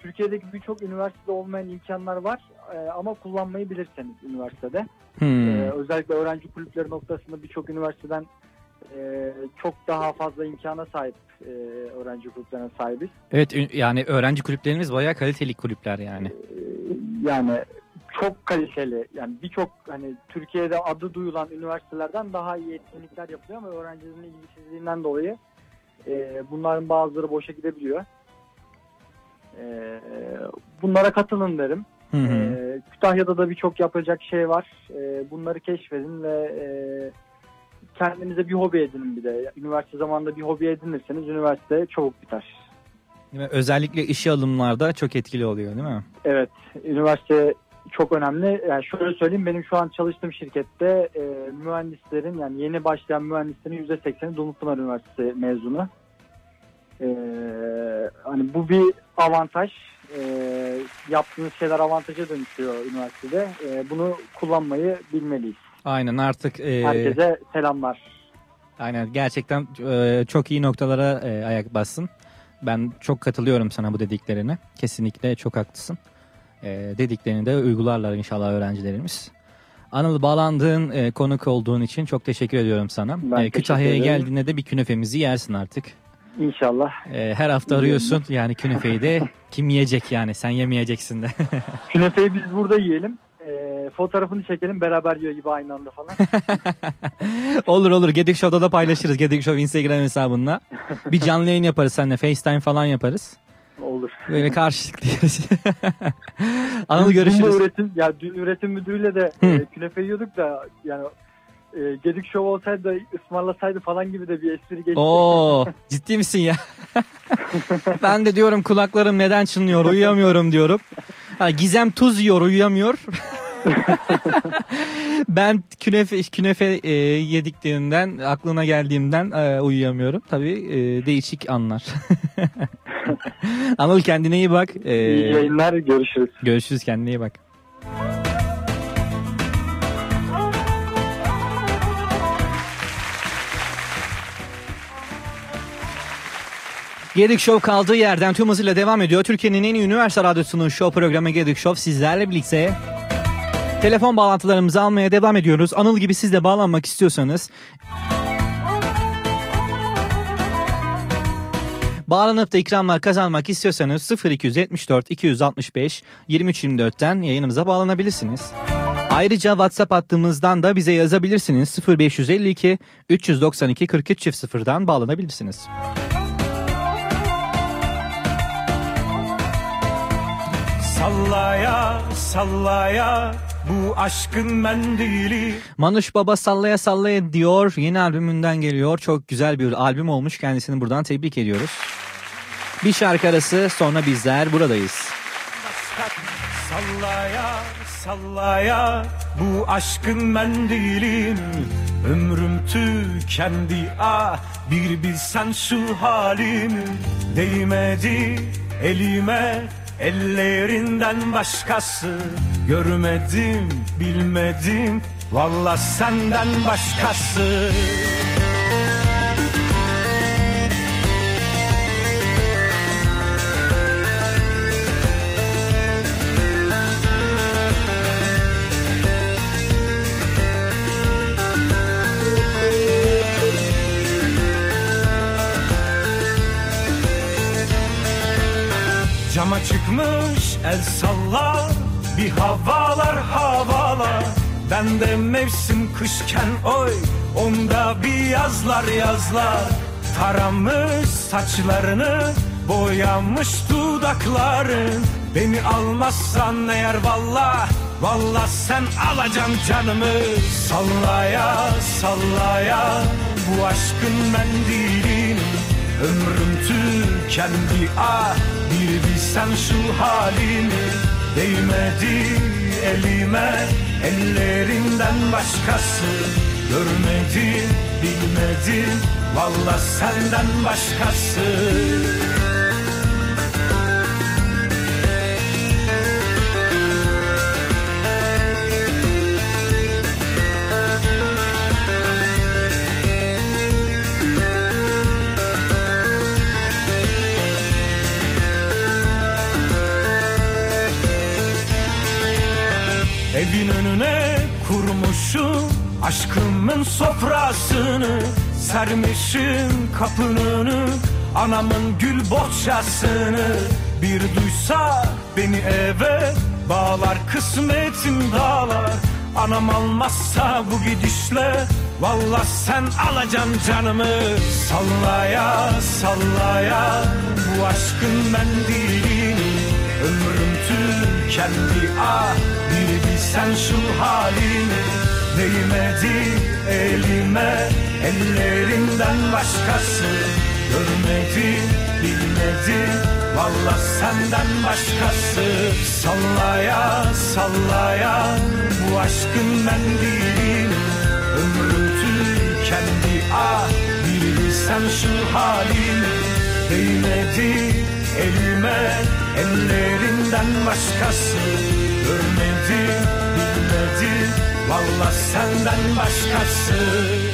Türkiye'deki birçok üniversitede olmayan imkanlar var E, ama kullanmayı bilirseniz üniversitede. Hmm. E, özellikle öğrenci kulüpleri noktasında birçok üniversiteden e, çok daha fazla imkana sahip e, öğrenci kulüplerine sahibiz. Evet yani öğrenci kulüplerimiz bayağı kaliteli kulüpler yani. Yani çok kaliteli yani birçok hani Türkiye'de adı duyulan üniversitelerden daha iyi etkinlikler yapılıyor ama öğrencilerin ilgisizliğinden dolayı e, bunların bazıları boşa gidebiliyor. E, bunlara katılın derim. Hı hı. E, Kütahya'da da birçok yapacak şey var. E, bunları keşfedin ve e, kendinize bir hobi edinin bir de. Üniversite zamanında bir hobi edinirseniz üniversite çabuk biter. Özellikle işe alımlarda çok etkili oluyor değil mi? Evet, üniversite çok önemli. Yani şöyle söyleyeyim, benim şu an çalıştığım şirkette e, mühendislerin yani yeni başlayan mühendislerin %80'i Dumlupınar Üniversitesi mezunu. E, hani bu bir avantaj. E, yaptığınız şeyler avantaja dönüşüyor üniversitede. E, bunu kullanmayı bilmeliyiz. Aynen artık e, Herkese selamlar. aynen gerçekten e, çok iyi noktalara e, ayak bassın. Ben çok katılıyorum sana bu dediklerine. Kesinlikle çok haklısın. E, dediklerini de uygularlar inşallah öğrencilerimiz. Anıl bağlandığın e, konuk olduğun için çok teşekkür ediyorum sana. Ben E, Kütahya'ya geldiğinde de bir künefemizi yersin artık. İnşallah. E, her hafta arıyorsun yani künefeyi de kim yiyecek yani sen yemeyeceksin de. *laughs* Künefeyi biz burada yiyelim. E, fotoğrafını çekelim beraber yiyor gibi aynı anda falan. *laughs* olur olur Gedik Show'da da paylaşırız. Gedik Show Instagram hesabında. Bir canlı yayın yaparız seninle. FaceTime falan yaparız. Olur. Böyle *laughs* karşılıklı yeriz. Anıl Dün görüşürüz. Üretim, ya dün üretim müdürüyle de e, künefe yiyorduk da yani e, Gedik Show olsaydı ısmarlasaydı falan gibi de bir espri geçti. Oo, *laughs* ciddi misin ya? *laughs* ben de diyorum kulaklarım neden çınlıyor uyuyamıyorum diyorum. Ha, Gizem tuz yiyor uyuyamıyor. *laughs* ben künefe künefe e, yediklerinden aklına geldiğimden e, uyuyamıyorum. Tabii e, değişik anlar. Anıl kendine iyi bak. E, İyi yayınlar görüşürüz. Görüşürüz kendine iyi bak. Gedik Show kaldığı yerden tüm hızıyla devam ediyor. Türkiye'nin en iyi üniversite radyosunun show programı Gedik Show sizlerle birlikte. Telefon bağlantılarımızı almaya devam ediyoruz. Anıl gibi siz de bağlanmak istiyorsanız Bağlanıp da ikramlar kazanmak istiyorsanız 0274 265 2324'ten yayınımıza bağlanabilirsiniz. Ayrıca WhatsApp hattımızdan da bize yazabilirsiniz. 0552 392 43 0'dan bağlanabilirsiniz. Sallaya sallaya bu aşkın mendili Manuş Baba sallaya sallaya diyor. Yeni albümünden geliyor. Çok güzel bir albüm olmuş. Kendisini buradan tebrik ediyoruz. Bir şarkı arası sonra bizler buradayız. Sallaya sallaya bu aşkın mendilim Ömrüm tükendi ah bir bilsen şu halimi Değmedi elime ellerinden başkası Görmedim bilmedim. Valla senden başkası Cama çıkmış el sallar bir havalar havalar. Ben de mevsim kışken oy onda bir yazlar yazlar. Taramış saçlarını boyamış dudakların Beni almazsan eğer valla valla sen alacaksın canımı. Sallaya sallaya bu aşkın mendilini Ömrüm tükendi ah bir bilsen şu halimi Değmedi elime ellerinden başkası. Görmedim, bilmedim, valla senden başkası aşkımın sofrasını Sermişim kapının anamın gül bohçasını. Bir duysa beni eve bağlar kısmetim dağlar. Anam almazsa bu gidişle Valla sen alacaksın canımı. Sallaya sallaya bu aşkın mendilini Ömrüm tükendi ah bir bilsen şu halini Değmedi elime ellerinden başkası. Görmedi bilmedi valla senden başkası. Sallaya sallaya bu aşkın mendilini Ömrüm tükendi ah bir bilsen şu halini Değmedi elime ellerinden başkası. Görmedi valla senden başkası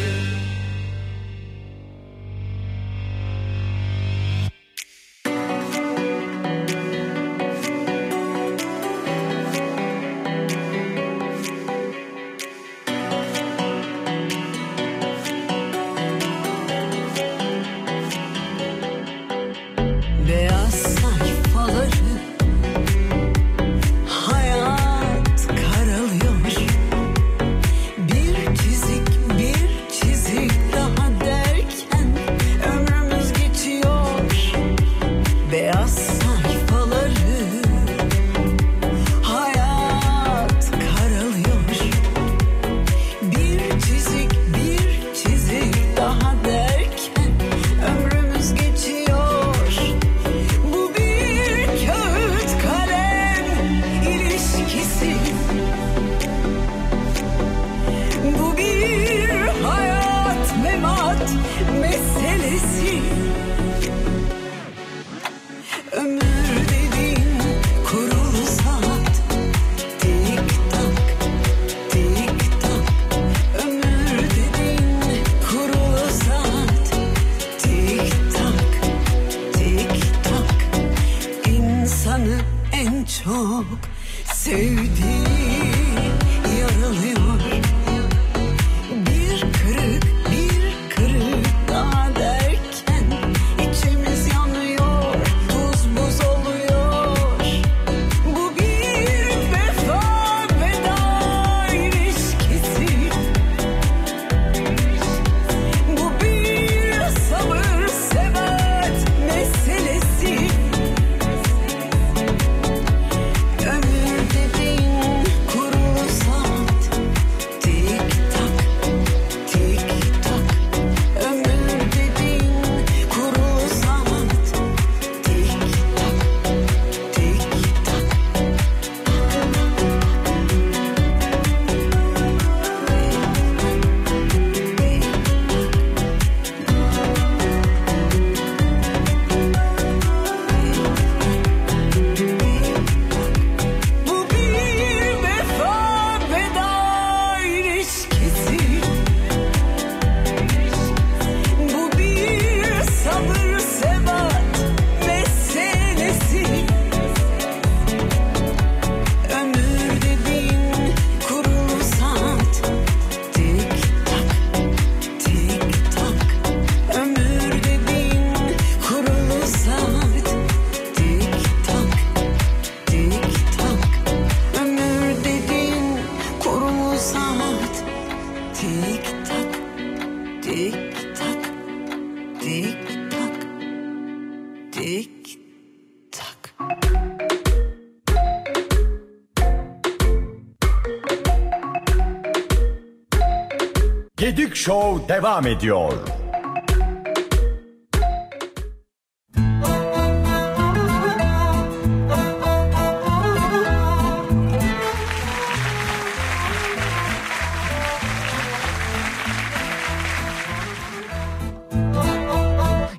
devam ediyor.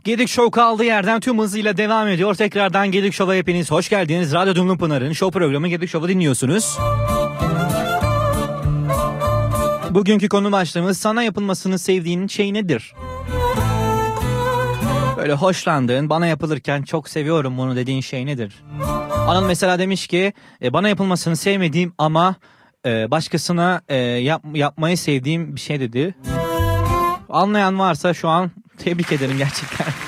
Gedik Show kaldığı yerden tüm hızıyla devam ediyor. Tekrardan Gedik Show'a hepiniz hoş geldiniz. Radyo Dumlu Pınar'ın show programı Gedik Show'u dinliyorsunuz. Bugünkü konu başlığımız sana yapılmasını sevdiğin şey nedir? Böyle hoşlandığın, bana yapılırken çok seviyorum bunu dediğin şey nedir? Anıl mesela demiş ki e, bana yapılmasını sevmediğim ama e, başkasına e, yap, yapmayı sevdiğim bir şey dedi. Anlayan varsa şu an tebrik ederim gerçekten. *laughs*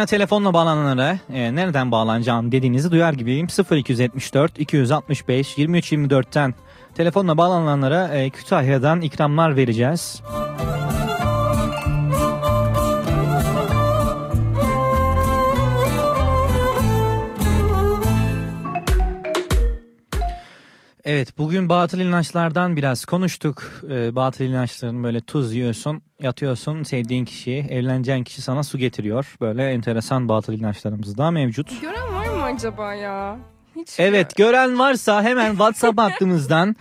Yayına telefonla bağlananlara e, nereden bağlanacağım dediğinizi duyar gibiyim. 0274 265 23 24'ten telefonla bağlananlara e, Kütahya'dan ikramlar vereceğiz. Evet bugün batıl inançlardan biraz konuştuk. Ee, batıl inançların böyle tuz yiyorsun, yatıyorsun, sevdiğin kişi, evleneceğin kişi sana su getiriyor. Böyle enteresan batıl inançlarımız da mevcut. Gören var mı acaba ya? Hiç Evet gören varsa hemen WhatsApp *laughs* hattımızdan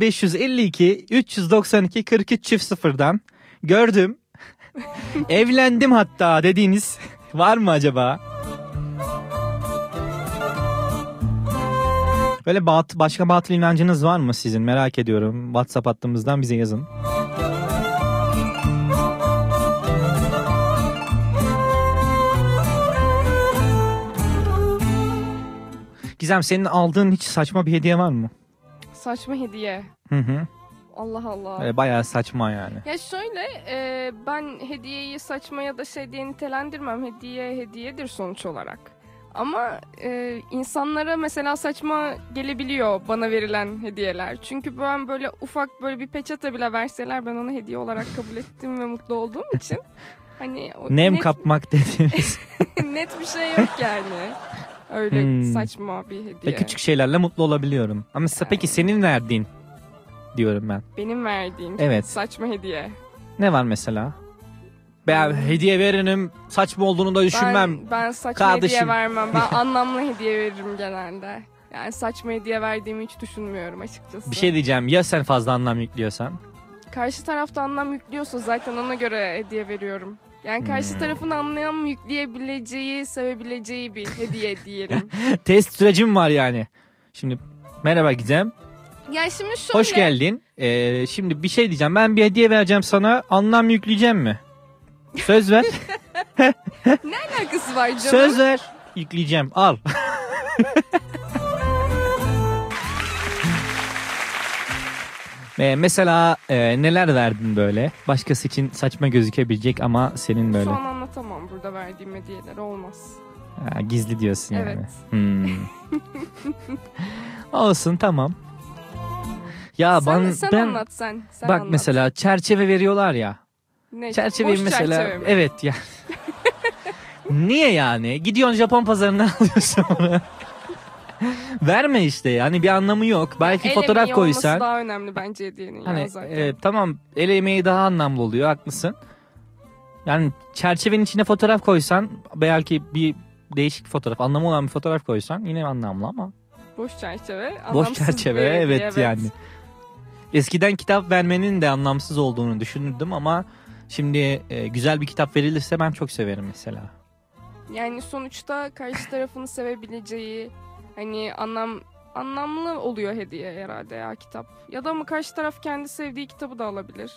0552 392 43 çift sıfırdan gördüm. *laughs* Evlendim hatta dediğiniz var mı acaba? Böyle bat, başka batıl inancınız var mı sizin merak ediyorum. WhatsApp hattımızdan bize yazın. Gizem senin aldığın hiç saçma bir hediye var mı? Saçma hediye. Hı hı. Allah Allah. Böyle bayağı saçma yani. Ya şöyle e, ben hediyeyi saçma ya da şey diye nitelendirmem. Hediye hediyedir sonuç olarak. Ama e, insanlara mesela saçma gelebiliyor bana verilen hediyeler. Çünkü ben böyle ufak böyle bir peçete bile verseler ben onu hediye olarak kabul ettim ve mutlu olduğum için. *laughs* Hani o Nem net, kapmak *laughs* dediğimiz. net bir şey yok yani. Öyle Hmm. saçma bir Ve hediye. küçük şeylerle mutlu olabiliyorum. Ama mesela peki senin verdiğin diyorum ben. Benim verdiğim Evet. saçma hediye. Ne var mesela? Ben hediye veririm saçma olduğunu da düşünmem. Ben, ben saçma Kardeşim. hediye vermem. Ben *laughs* anlamlı hediye veririm genelde. Yani saçma hediye verdiğimi hiç düşünmüyorum açıkçası. Bir şey diyeceğim ya sen fazla anlam yüklüyorsan? Karşı tarafta anlam yüklüyorsa zaten ona göre hediye veriyorum. Yani karşı Hmm. tarafın anlam yükleyebileceği, sevebileceği bir hediye *laughs* diyelim. Test sürecim var yani. Şimdi merhaba Gizem. ya şimdi şöyle. Hoş geldin. Ee, şimdi bir şey diyeceğim. Ben bir hediye vereceğim sana. Anlam yükleyeceğim mi? Söz ver. *laughs* Ne alakası var canım? Söz ver. Yükleyeceğim. Al. *laughs* Ee, mesela e, neler verdin böyle? Başkası için saçma gözükebilecek ama senin böyle Şu an anlatamam burada verdiğim hediyeler olmaz. ha, gizli diyorsun yani. Evet. Hmm. *laughs* Olsun tamam. Ya sen ben sen ben anlat sen. sen bak anlat. mesela çerçeve veriyorlar ya. Ne? Çerçeveyi Boş mesela çerçeve mi? evet ya. *laughs* Niye yani? Gidiyorsun Japon pazarına *laughs* alıyorsun onu. Verme işte yani bir anlamı yok. Belki El fotoğraf emeği olması koysan. daha önemli bence hediyenin ya Hani zaten. e, tamam el emeği daha anlamlı oluyor haklısın. Yani çerçevenin içine fotoğraf koysan belki bir değişik fotoğraf anlamı olan bir fotoğraf koysan yine anlamlı ama. Boş çerçeve. Boş anlamsız çerçeve bir hediye, evet, yani. Eskiden kitap vermenin de anlamsız olduğunu düşünürdüm ama şimdi e, güzel bir kitap verilirse ben çok severim mesela. Yani sonuçta karşı tarafını sevebileceği hani anlam anlamlı oluyor hediye herhalde ya kitap. Ya da ama karşı taraf kendi sevdiği kitabı da alabilir.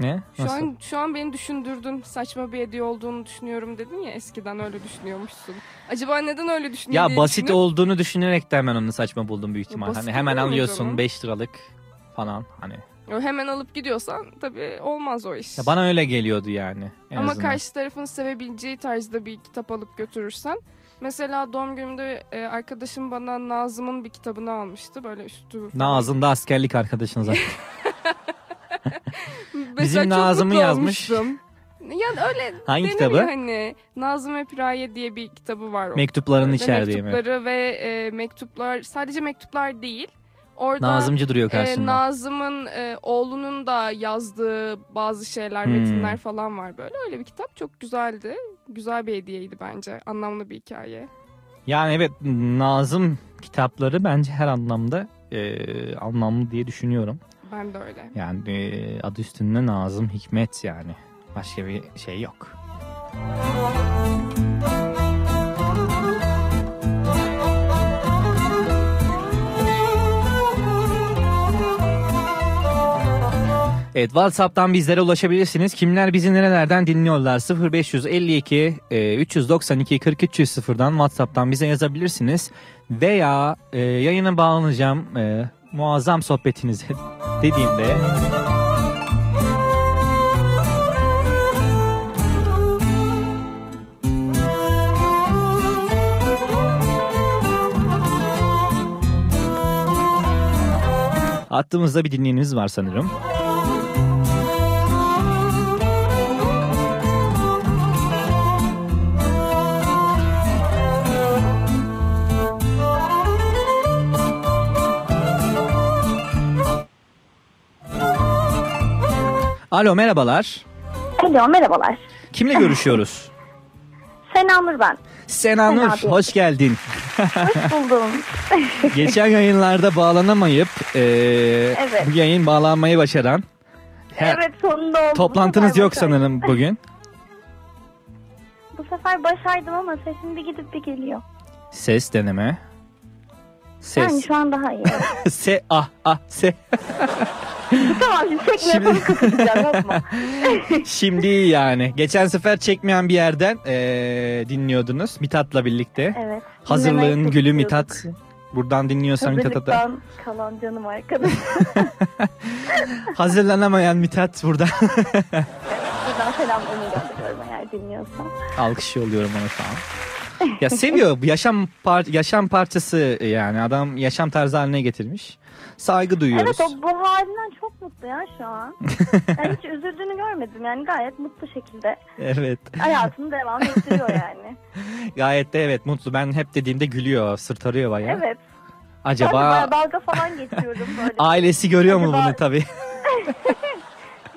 Ne? Şu Nasıl? an şu an beni düşündürdün. Saçma bir hediye olduğunu düşünüyorum dedin ya eskiden öyle düşünüyormuşsun. Acaba neden öyle düşünüyor Ya basit düşünüp- olduğunu düşünerek de hemen onu saçma buldum büyük ihtimal. basit Hani hemen alıyorsun canım? 5 liralık falan hani. Hemen alıp gidiyorsan tabii olmaz o iş. Ya bana öyle geliyordu yani. Ama azından. karşı tarafın sevebileceği tarzda bir kitap alıp götürürsen. Mesela doğum günümde e, arkadaşım bana Nazım'ın bir kitabını almıştı. Böyle üstü. Nazım da askerlik arkadaşın zaten. *laughs* Bizim Nazım'ı yazmış. olmuştum. Yani öyle Hangi kitabı? hani Nazım ve Piraye diye bir kitabı var. Mektupların içerdiği mi? Mektupları ve e, mektuplar sadece mektuplar değil. Orada Nazımcı duruyor e, karşımda. Nazım'ın e, oğlunun da yazdığı bazı şeyler, Hmm. metinler falan var böyle. Öyle bir kitap çok güzeldi. Güzel bir hediyeydi bence. Anlamlı bir hikaye. Yani evet Nazım kitapları bence her anlamda e, anlamlı diye düşünüyorum. Ben de öyle. Yani e, adı üstünde Nazım Hikmet yani. Başka bir şey yok. Evet WhatsApp'tan bizlere ulaşabilirsiniz. Kimler bizi nerelerden dinliyorlar? 0552 e, 392 4300'dan WhatsApp'tan bize yazabilirsiniz. Veya e, yayına bağlanacağım e, muazzam sohbetinize *laughs* dediğimde Hattımızda bir dinleyenimiz var sanırım. Alo merhabalar. Alo merhabalar. Kimle görüşüyoruz? *laughs* Senamur ben. Senanur Sena abi. hoş geldin. Hoş buldum. *laughs* Geçen yayınlarda bağlanamayıp e, Evet. bu yayın bağlanmayı başaran Her- evet sonunda oldu. toplantınız yok başardım. sanırım bugün. Bu sefer başardım ama sesim bir gidip bir geliyor. Ses deneme. Ses. Yani şu an daha iyi. *laughs* se ah ah se. tamam şimdi. *laughs* Şimdi iyi yani. Geçen sefer çekmeyen bir yerden eee, dinliyordunuz Mithat'la birlikte. Evet. Hazırlığın gülü çok Mithat. Buradan dinliyorsan Mithat'a da. Kalan canım arkadaş. *laughs* Hazırlanamayan Mithat burada. Buradan selamlarımı gönderiyorum eğer dinliyorsan. Alkış yolluyorum ona şu an. Ya seviyor. Yaşam par yaşam parçası yani. Adam yaşam tarzı haline getirmiş. Saygı duyuyoruz. Evet o bu halinden çok mutlu ya şu an. *laughs* Yani hiç üzüldüğünü görmedim yani gayet mutlu şekilde Evet. hayatını devam ettiriyor yani. *laughs* Gayet de evet mutlu. Ben hep dediğimde gülüyor, sırtarıyor bayağı. Evet. Ben Acaba bayağı dalga falan geçiyorum böyle. *laughs* ailesi görüyor mu Acaba- bunu tabii?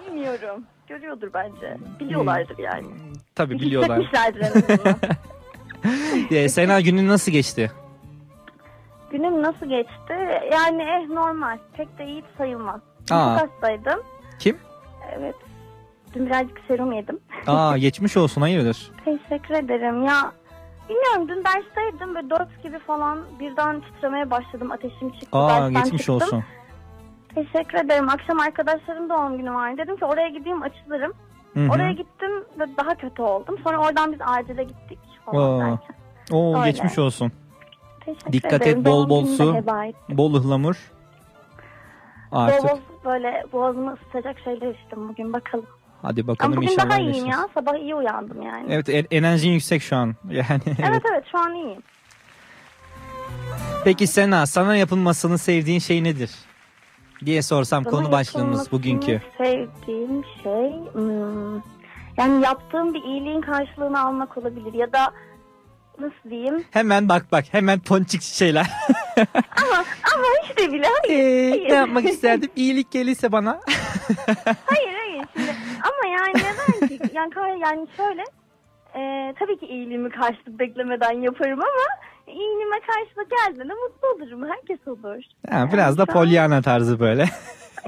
Bilmiyorum. Görüyordur bence. Biliyorlardır yani. Tabii biliyorlar. Hissetmişlerdir en azından. Ee, Sena günün nasıl geçti? Günüm nasıl geçti? Yani eh normal. Pek de iyi sayılmaz. Aa. Çok hastaydım. Kim? Evet. Dün birazcık serum yedim. Aa geçmiş olsun hayırdır? *laughs* Teşekkür ederim. Ya bilmiyorum dün dersteydim ve 4 gibi falan birden titremeye başladım. Ateşim çıktı. Aa dersten geçmiş çıktım. olsun. Teşekkür ederim. Akşam arkadaşlarım doğum günü var. Dedim ki oraya gideyim açılırım. Hı hı. Oraya gittim ve daha kötü oldum. Sonra oradan biz acile gittik falan Oo, derken. Oo Öyle. geçmiş olsun. Teşekkür Dikkat ederim. et bol Doğum bol su, de heba ettim. bol ıhlamur. Artık. bol böyle boğazımı ısıtacak şeyler içtim bugün bakalım. Hadi Ama bakalım bugün inşallah daha iyiyim iyileşirsin. ya. Sabah iyi uyandım yani. Evet en- enerjin yüksek şu an. *laughs* Yani evet evet şu an iyiyim. Peki Sena sana yapılmasını sevdiğin şey nedir? Diye sorsam Bana konu başlığımız yapılmasını bugünkü. sevdiğim şey hmm, yani yaptığım bir iyiliğin karşılığını almak olabilir ya da nasıl diyeyim Hemen bak bak hemen ponçik şeyler. *laughs* ama ama işte bile hayır. Ee, hayır. ne yapmak isterdim? İyilik gelirse bana. *laughs* hayır hayır şimdi ama yani neden ki *laughs* yani, yani şöyle e, tabii ki iyiliğimi karşılık beklemeden yaparım ama iyiliğime karşılık geldiğinde mutlu olurum. Herkes olur. Ha, biraz da Pollyanna tarzı böyle.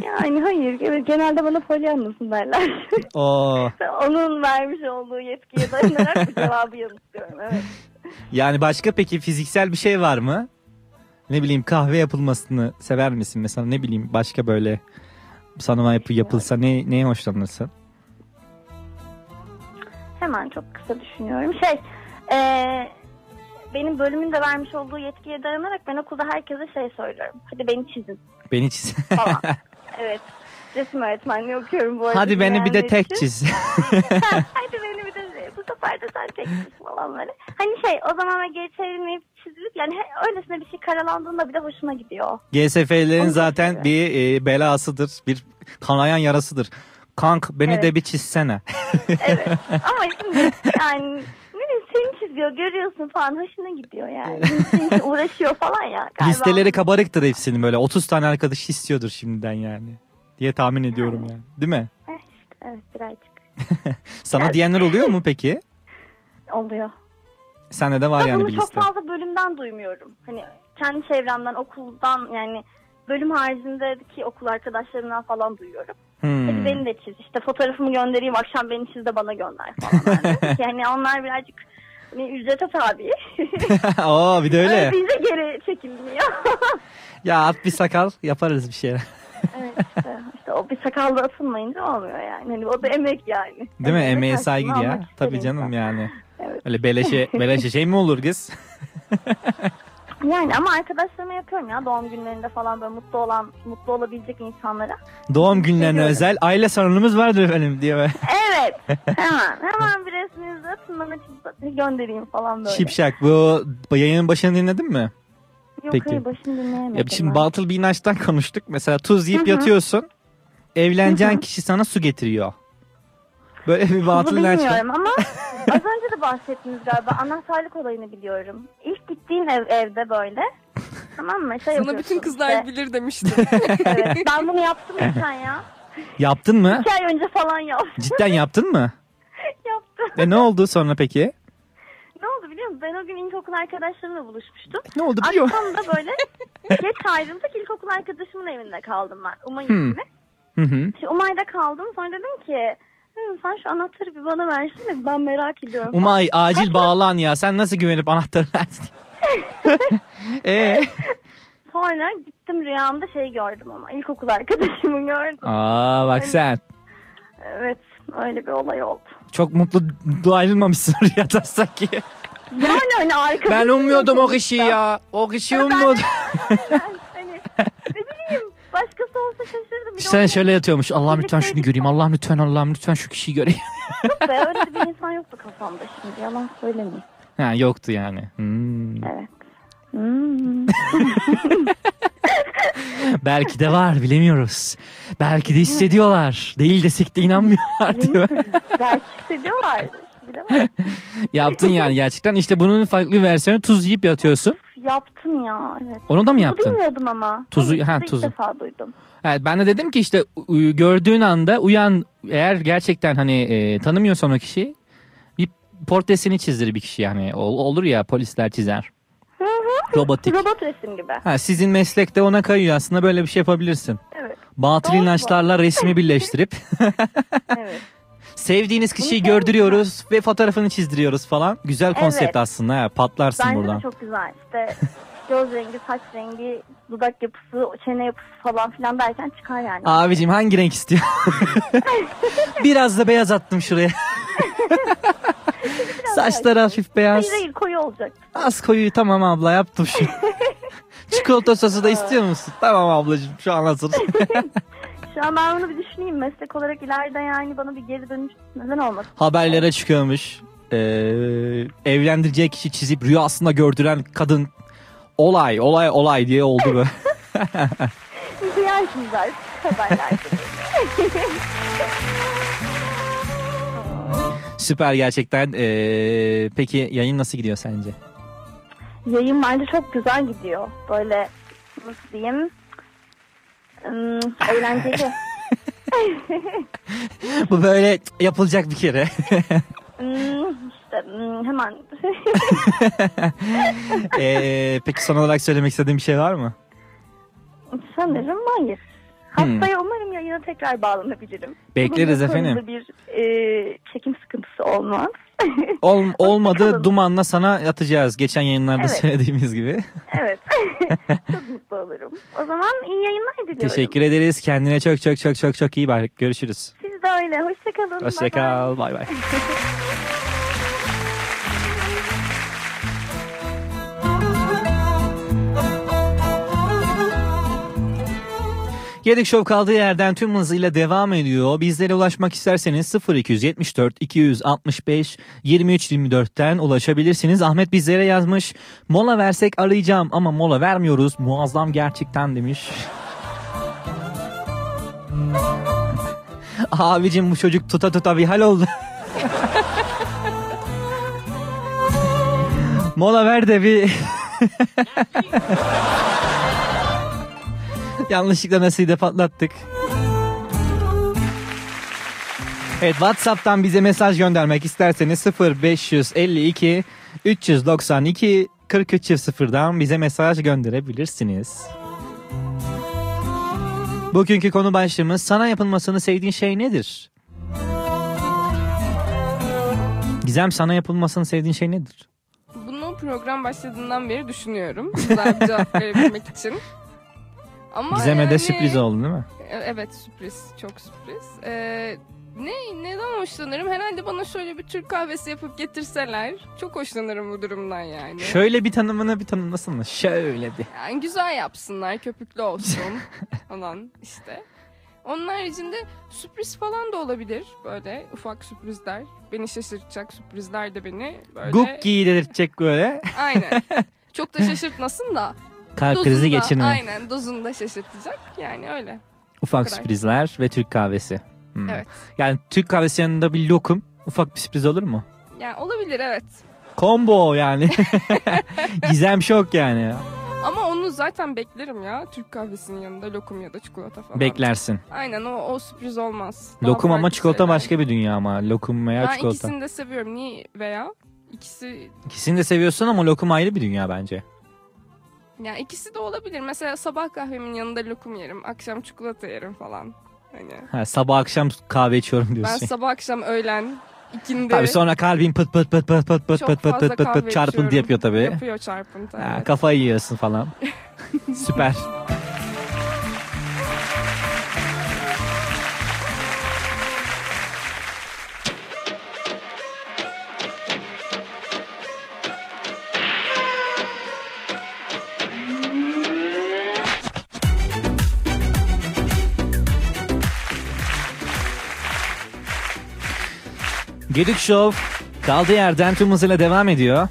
Yani hayır. evet, Genelde bana polyanlısın derler. Oo. *laughs* Onun vermiş olduğu yetkiye dayanarak bu cevabı yanıtlıyorum. Evet. Yani başka peki fiziksel bir şey var mı? Ne bileyim kahve yapılmasını sever misin? Mesela ne bileyim başka böyle sana yapı yapılsa ne neye hoşlanırsın? Hemen çok kısa düşünüyorum. Şey, eee benim bölümün de vermiş olduğu yetkiye dayanarak ben okulda herkese şey söylüyorum. Hadi beni çizin. Beni çiz. Falan. *laughs* evet. Resim öğretmenliği okuyorum bu arada. Hadi beni bir de tek için. çiz. *laughs* *laughs* Hadi beni bir de bu sefer de sen tek çiz falan böyle. Hani şey o zaman geri çevrilmeyip çizilip yani öylesine bir şey karalandığında bile hoşuma gidiyor. GSF'lerin Onu zaten bir e, belasıdır. Bir kanayan yarasıdır. Kank beni Evet. de bir çizsene. Ama şimdi *laughs* yani çizmen izliyor görüyorsun falan hoşuna gidiyor yani. İçin *laughs* uğraşıyor falan ya galiba. Listeleri kabarıktır hepsinin böyle 30 tane arkadaş istiyordur şimdiden yani. Diye tahmin ediyorum yani. Değil mi? İşte, evet birazcık *laughs* Sana diyenler oluyor mu peki? oluyor. Sende de var Ama yani bunu bir çok liste. fazla bölümden duymuyorum. Hani kendi çevremden, okuldan yani bölüm haricindeki okul arkadaşlarımdan falan duyuyorum. Hmm. Hadi beni de çiz. İşte fotoğrafımı göndereyim akşam beni çiz de bana gönder falan. Yani, *laughs* onlar birazcık ücrete tabi. *laughs* Oo bir de öyle. Bize geri çekilmiyor. *laughs* Ya at bir sakal yaparız bir şeyler. *laughs* evet işte, işte o bir sakalda atılmayınca olmuyor yani. Hani o da emek yani. Değil mi? Emeğe saygı ya. Tabii insan. canım yani. Evet. Öyle beleşe, beleşe şey mi olur kız? Yani ama arkadaşlarıma yapıyorum ya doğum günlerinde falan böyle mutlu olan, mutlu olabilecek insanlara. Doğum günlerine özel aile salonumuz vardır efendim diye. böyle. *laughs* Evet. *laughs* Hemen. Hemen bir resminizi atın bana göndereyim falan böyle. Şipşak bu, yayının başını dinledin mi? Yok Peki. hayır başını dinleyemedim. Ya şimdi ben. batıl bir inançtan konuştuk. Mesela tuz yiyip yatıyorsun. Evleneceğin kişi sana su getiriyor. Böyle bir *laughs* batıl Bunu inanç var. bilmiyorum ama az önce de bahsettiniz galiba. Anahtarlık olayını biliyorum. İlk gittiğin ev, evde böyle. Tamam mı? Şey Sana bütün kızlar işte. bilir demiştim. evet, *laughs* ben bunu yaptım geçen ya. Yaptın mı? İki ay önce falan yaptım. Cidden yaptın mı? yaptım. E ne oldu sonra peki? Ne oldu biliyor musun? Ben o gün ilkokul arkadaşlarımla buluşmuştum. Ne oldu biliyor Akşam da böyle geç ayrıldık. İlkokul arkadaşımın evinde kaldım ben. Umay'ın Hmm. evine. Hı hı. İşte Umay'da kaldım. Sonra dedim ki "Hı, sen şu anahtarı bir bana versene. Ben merak ediyorum. Umay acil bağlan ya. Sen nasıl güvenip anahtarı verdin? *laughs* Ee? Sonra gittim rüyamda şey gördüm ama. ilkokul arkadaşımı gördüm. Aa bak sen. Evet öyle bir olay oldu. Çok mutlu ayrılmamışsın *laughs* rüyada sanki. Yani hani arkadaşım. Ben ummuyordum o kişiyi ya. O kişiyi ummuyordum. hani *laughs* ne bileyim başkası olsa şaşırdım. Bir de Sen şöyle yatıyormuş. Allah'ım lütfen şunu göreyim. Allah'ım lütfen Allah'ım lütfen şu kişiyi göreyim. *laughs* *laughs* Yok be öyle bir insan yoktu kafamda şimdi. Yalan söylemeyeyim. ha yoktu yani. Hmm. Evet. Hmm. *laughs* Belki de var bilemiyoruz. Belki de hissediyorlar. Değil desek de inanmıyorlar diyor. Belki hissediyorlar. Bilemem. Yaptın yani gerçekten. İşte bunun farklı bir versiyonu tuz yiyip yatıyorsun. Yaptım ya. Evet. Onu da mı Tuzu yaptın? Bilmiyordum ama. Tuzu- Tuzu, ha, ilk tuzu. defa duydum. Evet, ben de dedim ki işte gördüğün anda uyan eğer gerçekten hani e, tanımıyorsan o kişiyi bir portresini çizdir bir kişi yani Ol- olur ya polisler çizer. Hı hı. Robotik. Robot resim gibi. Ha, sizin meslekte ona kayıyor aslında böyle bir şey yapabilirsin. Evet. Batıl Doğru inançlarla resmi birleştirip *laughs* Evet. Sevdiğiniz kişiyi Bunu gördürüyoruz ve fotoğrafını çizdiriyoruz falan. Güzel Evet. konsept aslında ha, patlarsın Bence buradan. de çok güzel. İşte *laughs* göz rengi, saç rengi, dudak yapısı, çene yapısı falan filan derken çıkar yani. Abicim hangi renk istiyor? *laughs* Biraz da beyaz attım şuraya. Saçları hafif beyaz. Hayır hayır koyu olacak. Az koyuyu tamam abla yaptım şu. *laughs* Çikolata sosu da istiyor musun? Tamam ablacığım şu an hazır. Şu an ben bunu bir düşüneyim. Meslek olarak ileride yani bana bir geri dönüş neden olmasın? Haberlere çıkıyormuş. Ee, evlendireceği kişi çizip rüyasında gördüren kadın olay olay olay diye oldu böyle. *laughs* Duyarsınızlar haberlerde. *laughs* Süper gerçekten. Ee, peki yayın nasıl gidiyor sence? Yayın bence çok güzel gidiyor. Böyle nasıl diyeyim? Hmm, eğlenceli. *laughs* Bu böyle yapılacak bir kere. *laughs* Hmm, işte hmm, hemen. *laughs* Ee, peki son olarak söylemek istediğin bir şey var mı? Sanırım hayır. Haftaya umarım yayına tekrar bağlanabilirim. Bekleriz Bu konuda efendim. bir e, çekim sıkıntısı olmaz. *laughs* Ol, olmadı dumanla sana atacağız. Geçen yayınlarda Evet. söylediğimiz gibi. evet. *laughs* çok mutlu olurum. O zaman iyi yayınlar diliyorum. Teşekkür ederiz. Kendine çok çok çok çok çok iyi bak. Görüşürüz. Siz de öyle. Hoşçakalın. Hoşçakal. Bay bay. *laughs* Gedik Show kaldığı yerden tüm hızıyla devam ediyor. Bizlere ulaşmak isterseniz 0274 265 23 24'ten ulaşabilirsiniz. Ahmet bizlere yazmış. Mola versek arayacağım ama mola vermiyoruz. Muazzam gerçekten demiş. *laughs* Abicim bu çocuk tuta tuta bir hal oldu. *laughs* Mola ver de bir... *laughs* *laughs* Yanlışlıkla nasıl patlattık. Evet WhatsApp'tan bize mesaj göndermek isterseniz 0552 392 43 0'dan bize mesaj gönderebilirsiniz. Bugünkü konu başlığımız sana yapılmasını sevdiğin şey nedir? Gizem sana yapılmasını sevdiğin şey nedir? Bunu program başladığından beri düşünüyorum. Güzel bir cevap verebilmek için. *laughs* Ama Gizem'e de yani- sürpriz oldu değil mi? E- Evet sürpriz. Çok sürpriz. Ee, ne neden hoşlanırım? Herhalde bana şöyle bir Türk kahvesi yapıp getirseler çok hoşlanırım bu durumdan yani. Şöyle bir tanımını bir tanımlasana. Şöyle bir. Yani güzel yapsınlar, köpüklü olsun *laughs* falan işte. Onun haricinde sürpriz falan da olabilir. Böyle ufak sürprizler. Beni şaşırtacak sürprizler de beni böyle... Guk giydirecek böyle. Aynen. *laughs* Çok da şaşırtmasın da. Kalp krizi dozunda- geçirme. Aynen dozunda şaşırtacak. Yani öyle. Ufak sürprizler ve Türk kahvesi. Hmm. Evet. Yani Türk kahvesi yanında bir lokum. Ufak bir sürpriz olur mu? Yani olabilir evet. Combo yani. *laughs* Gizem şok yani. Ama onu zaten beklerim ya. Türk kahvesinin yanında lokum ya da çikolata falan. Beklersin. Aynen o, o sürpriz olmaz. Daha Lokum ama çikolata şeyler. başka bir dünya ama. Lokum veya Ben çikolata. ikisini de seviyorum. Niye veya? İkisi İkisini de seviyorsun ama lokum ayrı bir dünya bence. Yani ikisi de olabilir. Mesela sabah kahvemin yanında lokum yerim. Akşam çikolata yerim falan. Hani Ha, sabah akşam kahve içiyorum ben diyorsun. sabah akşam öğlen ikindi. Tabii sonra kalbin pıt pıt pıt pıt pıt pıt pıt pıt pıt pıt pıt çarpıntı yapıyor tabii. Yapıyor çarpıntı. Ha, evet. kafayı yiyorsun falan. *laughs* Süper. Gedik Show kaldığı yerden tüm hızıyla devam ediyor.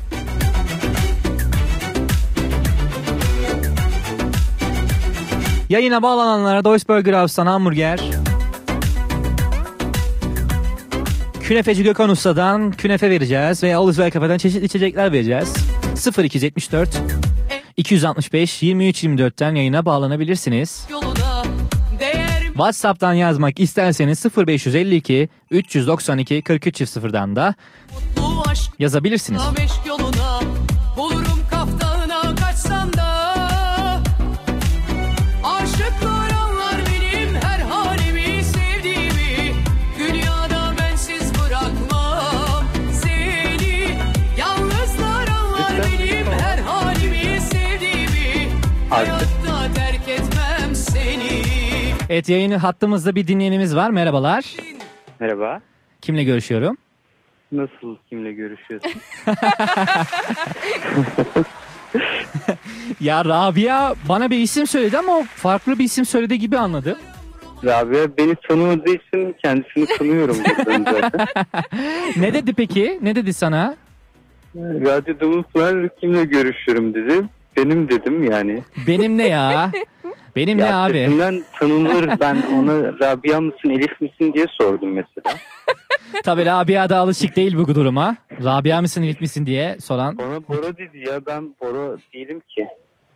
Yayına bağlananlara Deutsche Burger House'tan hamburger. Künefeci Gökhan Usta'dan künefe vereceğiz ve Aluzver Kafe'den çeşitli içecekler vereceğiz. 0274 265 23 24'ten yayına bağlanabilirsiniz. Yoluna WhatsApp'tan yazmak isterseniz 0552 392 43 0'dan da yazabilirsiniz. Bulurum kaçsan da Evet yayını hattımızda bir dinleyenimiz var. Merhabalar. Merhaba. Kimle görüşüyorum? Nasıl kimle görüşüyorsun? *laughs* *laughs* Ya Rabia bana bir isim söyledi ama o farklı bir isim söyledi gibi anladım. Rabia beni tanımadığı için kendisini tanıyorum *laughs* ne dedi peki? Ne dedi sana? Radyo Dumlupınar kimle görüşüyorum dedi. Benim dedim yani. Benim ne ya? Benim ne abi? sesinden tanınır ben ona Rabia mısın Elif misin diye sordum mesela. *laughs* Tabii Rabia da alışık değil bu duruma. Rabia mısın Elif misin diye soran. Bana Bora dedi ya ben Bora değilim ki.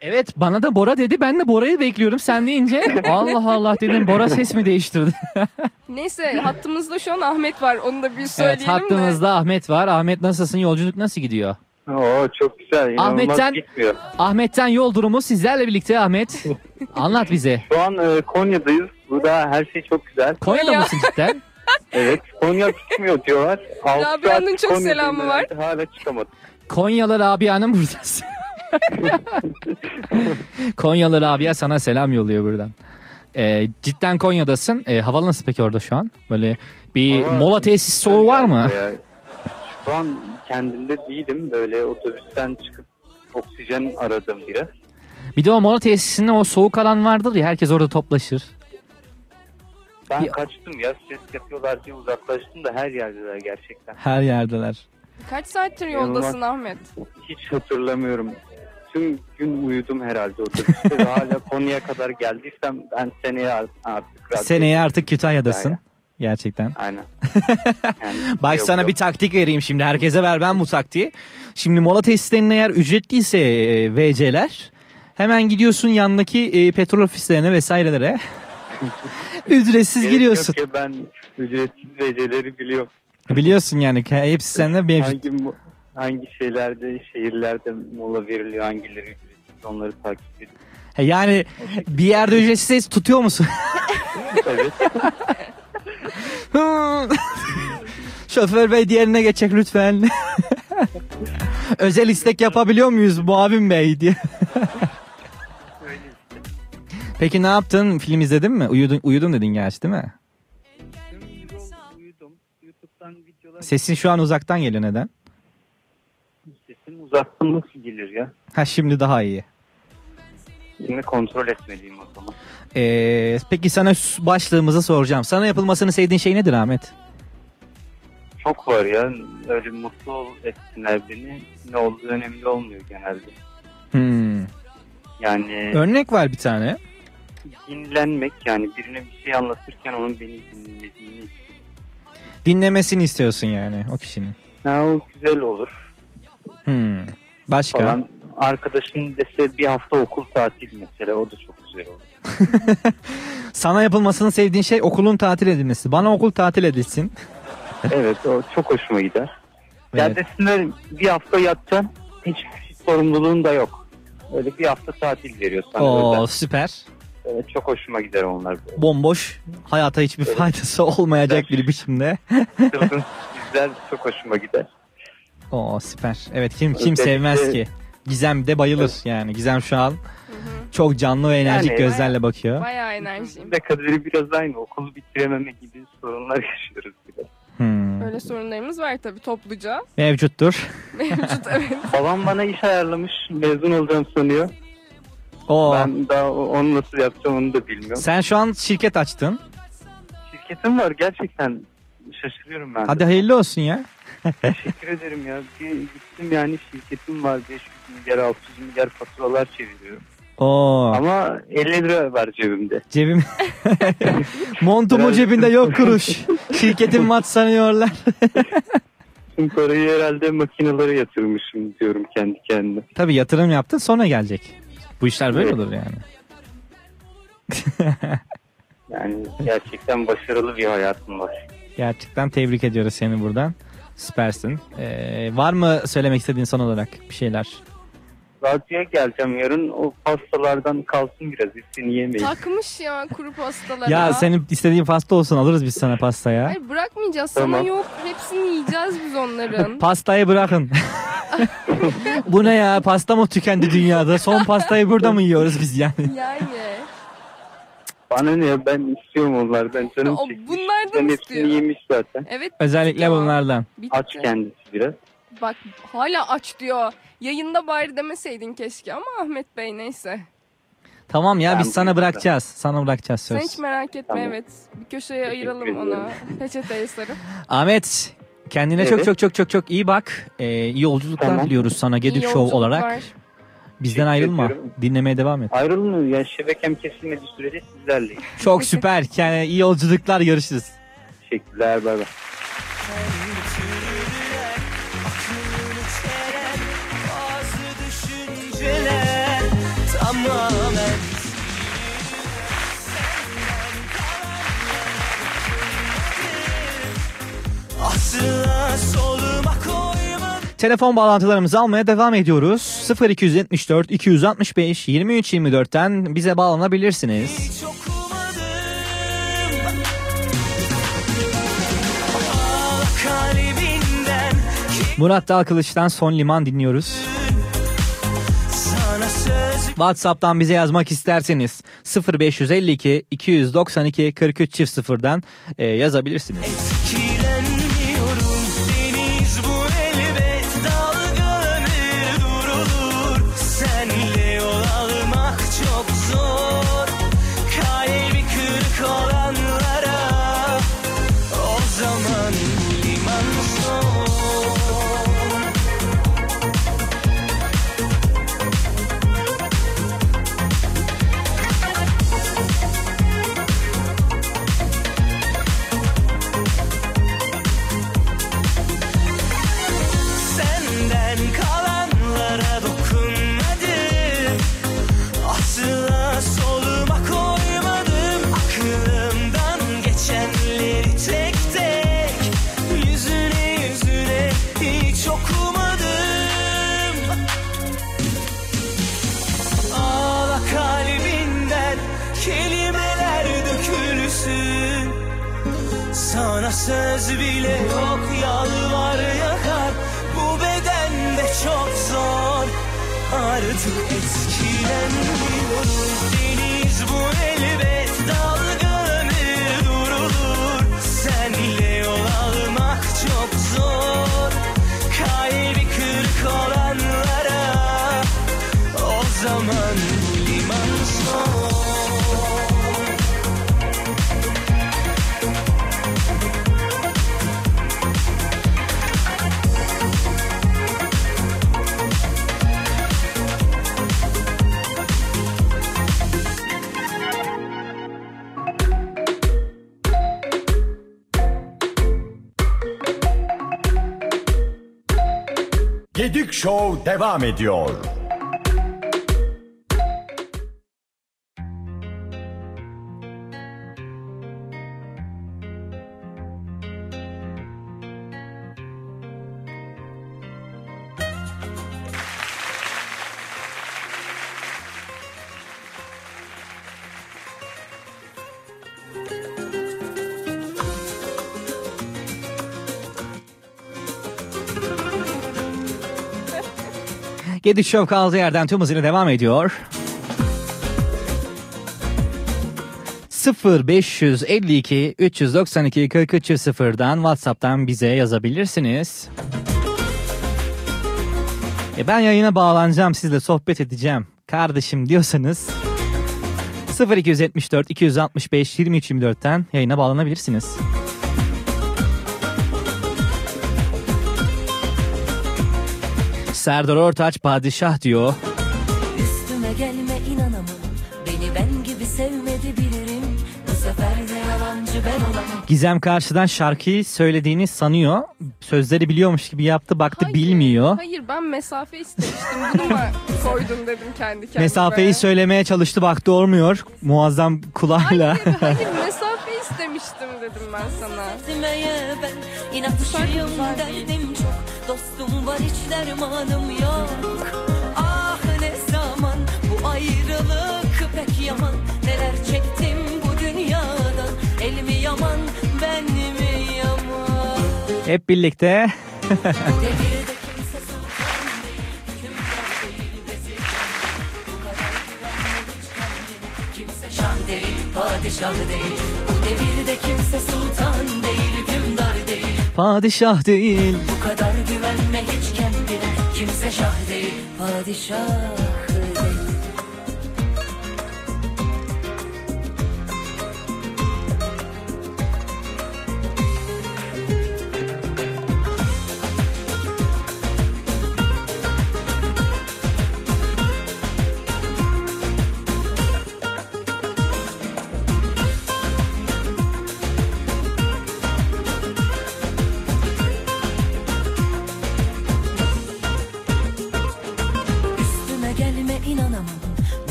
Evet bana da Bora dedi. Ben de Bora'yı bekliyorum. Sen deyince *laughs* Allah Allah dedim Bora ses mi değiştirdi? *laughs* Neyse hattımızda şu an Ahmet var. Onu da bir evet söyleyelim de. hattımızda Ahmet var. Ahmet nasılsın? Yolculuk nasıl gidiyor? Oo çok güzel. inanılmaz Ahmet'ten gitmiyor. Ahmet'ten yol durumu sizlerle birlikte Ahmet. *laughs* Anlat bize. Şu an e, Konya'dayız. Burada her şey çok güzel. Konya'da mısın cidden? *laughs* Evet. Konya çıkmıyor diyorlar. Altı saat çok Konya'dayım selamı var. herhalde, Hala çıkamadım. Konyalı Rabia'nın buradasın. *laughs* Konyalı Rabia sana selam yolluyor buradan. Ee, cidden Konya'dasın. Ee, havalı nasıl peki orada şu an? Böyle bir Hava- mola tesis soğuğu var mı? Ya, Şu an kendimde değilim. Böyle otobüsten çıkıp oksijen aradım biraz. Bir de o mola tesisinde o soğuk alan vardır ya herkes orada toplaşır. Ben kaçtım ya ses yapıyorlar diye uzaklaştım da her yerdeler gerçekten. Her yerdeler. Kaç saattir yoldasın Ahmet? Hiç hatırlamıyorum. Tüm gün uyudum herhalde otobüste ve *laughs* hala Konya'ya kadar geldiysem ben seneye artık radyo- Seneye artık Kütahya'dasın. Gerçekten. Aynen. *laughs* Bak yok, sana yok. bir taktik vereyim şimdi. Herkese ver ben bu taktiği. Şimdi mola testlerinin eğer ücretliyse e, VC'ler hemen gidiyorsun yanındaki e, petrol ofislerine vesairelere. *laughs* Ücretsiz Gerek giriyorsun. Yok ya ben ücretsiz VC'leri biliyorum. Biliyorsun yani hepsi sende mevcut. Hangi, hangi şeylerde, şehirlerde mola veriliyor, hangileri ücretsiz onları takip ediyorum. He, Yani bir yerde ücretsiz tutuyor musun? *laughs* Evet. *laughs* Şoför bey diğerine geçecek lütfen. *laughs* Özel istek yapabiliyor muyuz muavin bey diye. *laughs* Peki ne yaptın? Film izledin mi? Uyudun, uyudun dedin gerçi değil mi? Sesin şu an uzaktan geliyor neden? sesim uzaktan nasıl gelir ya? Ha şimdi daha iyi. Yine kontrol etmeliyim. Ee, peki sana başlığımızı soracağım. Sana yapılmasını sevdiğin şey nedir Ahmet? Çok var ya. Öyle mutlu ol etsinler beni. Ne olduğu önemli olmuyor genelde. Hmm. Yani Örnek var bir tane. dinlenmek yani birine bir şey anlatırken onun beni dinlediğini Dinlemesini istiyorsun yani o kişinin. Ya o güzel olur Hmm. Başka? falan. Arkadaşın dese bir hafta okul tatil mesela o da çok güzel olur. *laughs* Sana yapılmasını sevdiğin şey okulun tatil edilmesi. Bana okul tatil edilsin. *laughs* Evet o çok hoşuma gider. Ya desinler bir hafta yatacaksın hiçbir şey sorumluluğun da yok. Öyle bir hafta tatil veriyor sana. Oo özel. süper. Evet, çok hoşuma gider onlar. böyle. Bomboş. Hayata hiçbir faydası olmayacak bir biçimde. Güzel çok hoşuma gider. Oo süper. Evet kim kim sevmez ki? Gizem de bayılır yani. Gizem şu an çok canlı ve enerjik Yani- gözlerle bakıyor. Bayağı enerjiyim. Ve kaderi biraz aynı okulu bitirememe gibi sorunlar *laughs* yaşıyoruz biraz. Hmm. Öyle sorunlarımız var tabii topluca. *laughs* Mevcuttur. Mevcut *laughs* evet. Babam bana iş ayarlamış mezun olacağım sanıyor. Oo. Ben daha o- onu nasıl yapacağım onu da bilmiyorum. Sen şu an şirket açtın. Şirketim var gerçekten şaşırıyorum ben. de. Hadi hayırlı olsun ya. Teşekkür ederim ya. Bir gittim yani şirketim var 500 milyar 600 milyar faturalar çeviriyorum. Oo. Ama 50 lira var cebimde. Cebim *laughs* Montumu cebinde yok kuruş. Şirketin mat sanıyorlar. *laughs* Tüm parayı herhalde makinelere yatırmışım diyorum kendi kendime. Tabii yatırım yaptın sonra gelecek. Bu işler böyle Evet. olur yani. *laughs* Yani gerçekten başarılı bir hayatım var. Gerçekten tebrik ediyoruz seni buradan. Süpersin. Ee, var mı söylemek istediğin son olarak bir şeyler? Radyoya geleceğim yarın o pastalardan kalsın biraz hepsini yemeyin. Takmış ya kuru pastalara. Ya senin istediğin pasta olsun alırız biz sana pastaya. Hayır bırakmayacağız Tamam. sana yok. Hepsini yiyeceğiz biz onların. *laughs* Pastayı bırakın. Bu ne ya? Pasta mı tükendi dünyada? Son pastayı burada mı yiyoruz biz yani? yani. Bana ne ya ben istiyorum onlardan canım O çekmiş. bunlardan Ben istiyor. hepsini yemiş zaten. Evet. Özellikle bunlardan. Bitti. Aç kendisi biraz. Bak hala aç diyor. Yayında bari demeseydin keşke ama Ahmet Bey neyse. Tamam ya Ben biz sana bırakacağız. Sana bırakacağız Sen söz. hiç merak etme Tamam. evet. Bir köşeye ayıralım onu. Peçeteye sarıp. Ahmet kendine çok Evet. çok çok çok çok iyi bak. Ee, iyi yolculuklar Tamam. diliyoruz sana Gedik İyi Show yolculuklar. olarak. Bizden ayrılma. ediyorum. Dinlemeye devam et. Ayrılmıyor ya şebekem kesilmediği sürece sizlerleyim. Çok süper. Yani iyi yolculuklar görüşürüz. Teşekkürler bay bay. Tamamen Asla soluma Telefon bağlantılarımızı almaya devam ediyoruz. 0274 265 23 24'ten bize bağlanabilirsiniz. Murat Dalkılıç'tan Son Liman dinliyoruz. WhatsApp'tan bize yazmak isterseniz 0552 292 43 çift sıfırdan e, yazabilirsiniz. Söz bile yok yalvar yakar. Bu bedende çok zor. Artık eskilenmiyoruz Deniz bu elbet dalga Gedik Show devam ediyor. Gedik Show kaldığı yerden tüm hızıyla devam ediyor. 0552 392 43 0'dan WhatsApp'tan bize yazabilirsiniz. E ben yayına bağlanacağım sizle sohbet edeceğim kardeşim diyorsanız 0274 265 23 24'ten yayına bağlanabilirsiniz. Serdar Ortaç padişah diyor. Üstüme gelme inanamam Beni ben gibi sevmedi bilirim Bu sefer de yalancı ben olamam Gizem karşıdan şarkıyı söylediğini sanıyor. Sözleri biliyormuş gibi yaptı baktı bilmiyor. Hayır ben mesafe istemiştim. Bunu mu *laughs* koydum dedim kendi kendime. Mesafeyi söylemeye çalıştı baktı olmuyor. Muazzam kulağıyla. Hayır *laughs* mesafe istemiştim dedim ben sana. İnatçıyım derdim çok Dostum var hiç dermanım yok. Ah ne zaman bu ayrılık pek yaman. Neler çektim bu dünyadan El mi yaman ben mi yaman? Hep birlikte. Şah değil padişah değil. Bu devirde kimse sultan değil Padişah değil. Bu kadar güvenme hiç kendine Kimse şah değil Padişah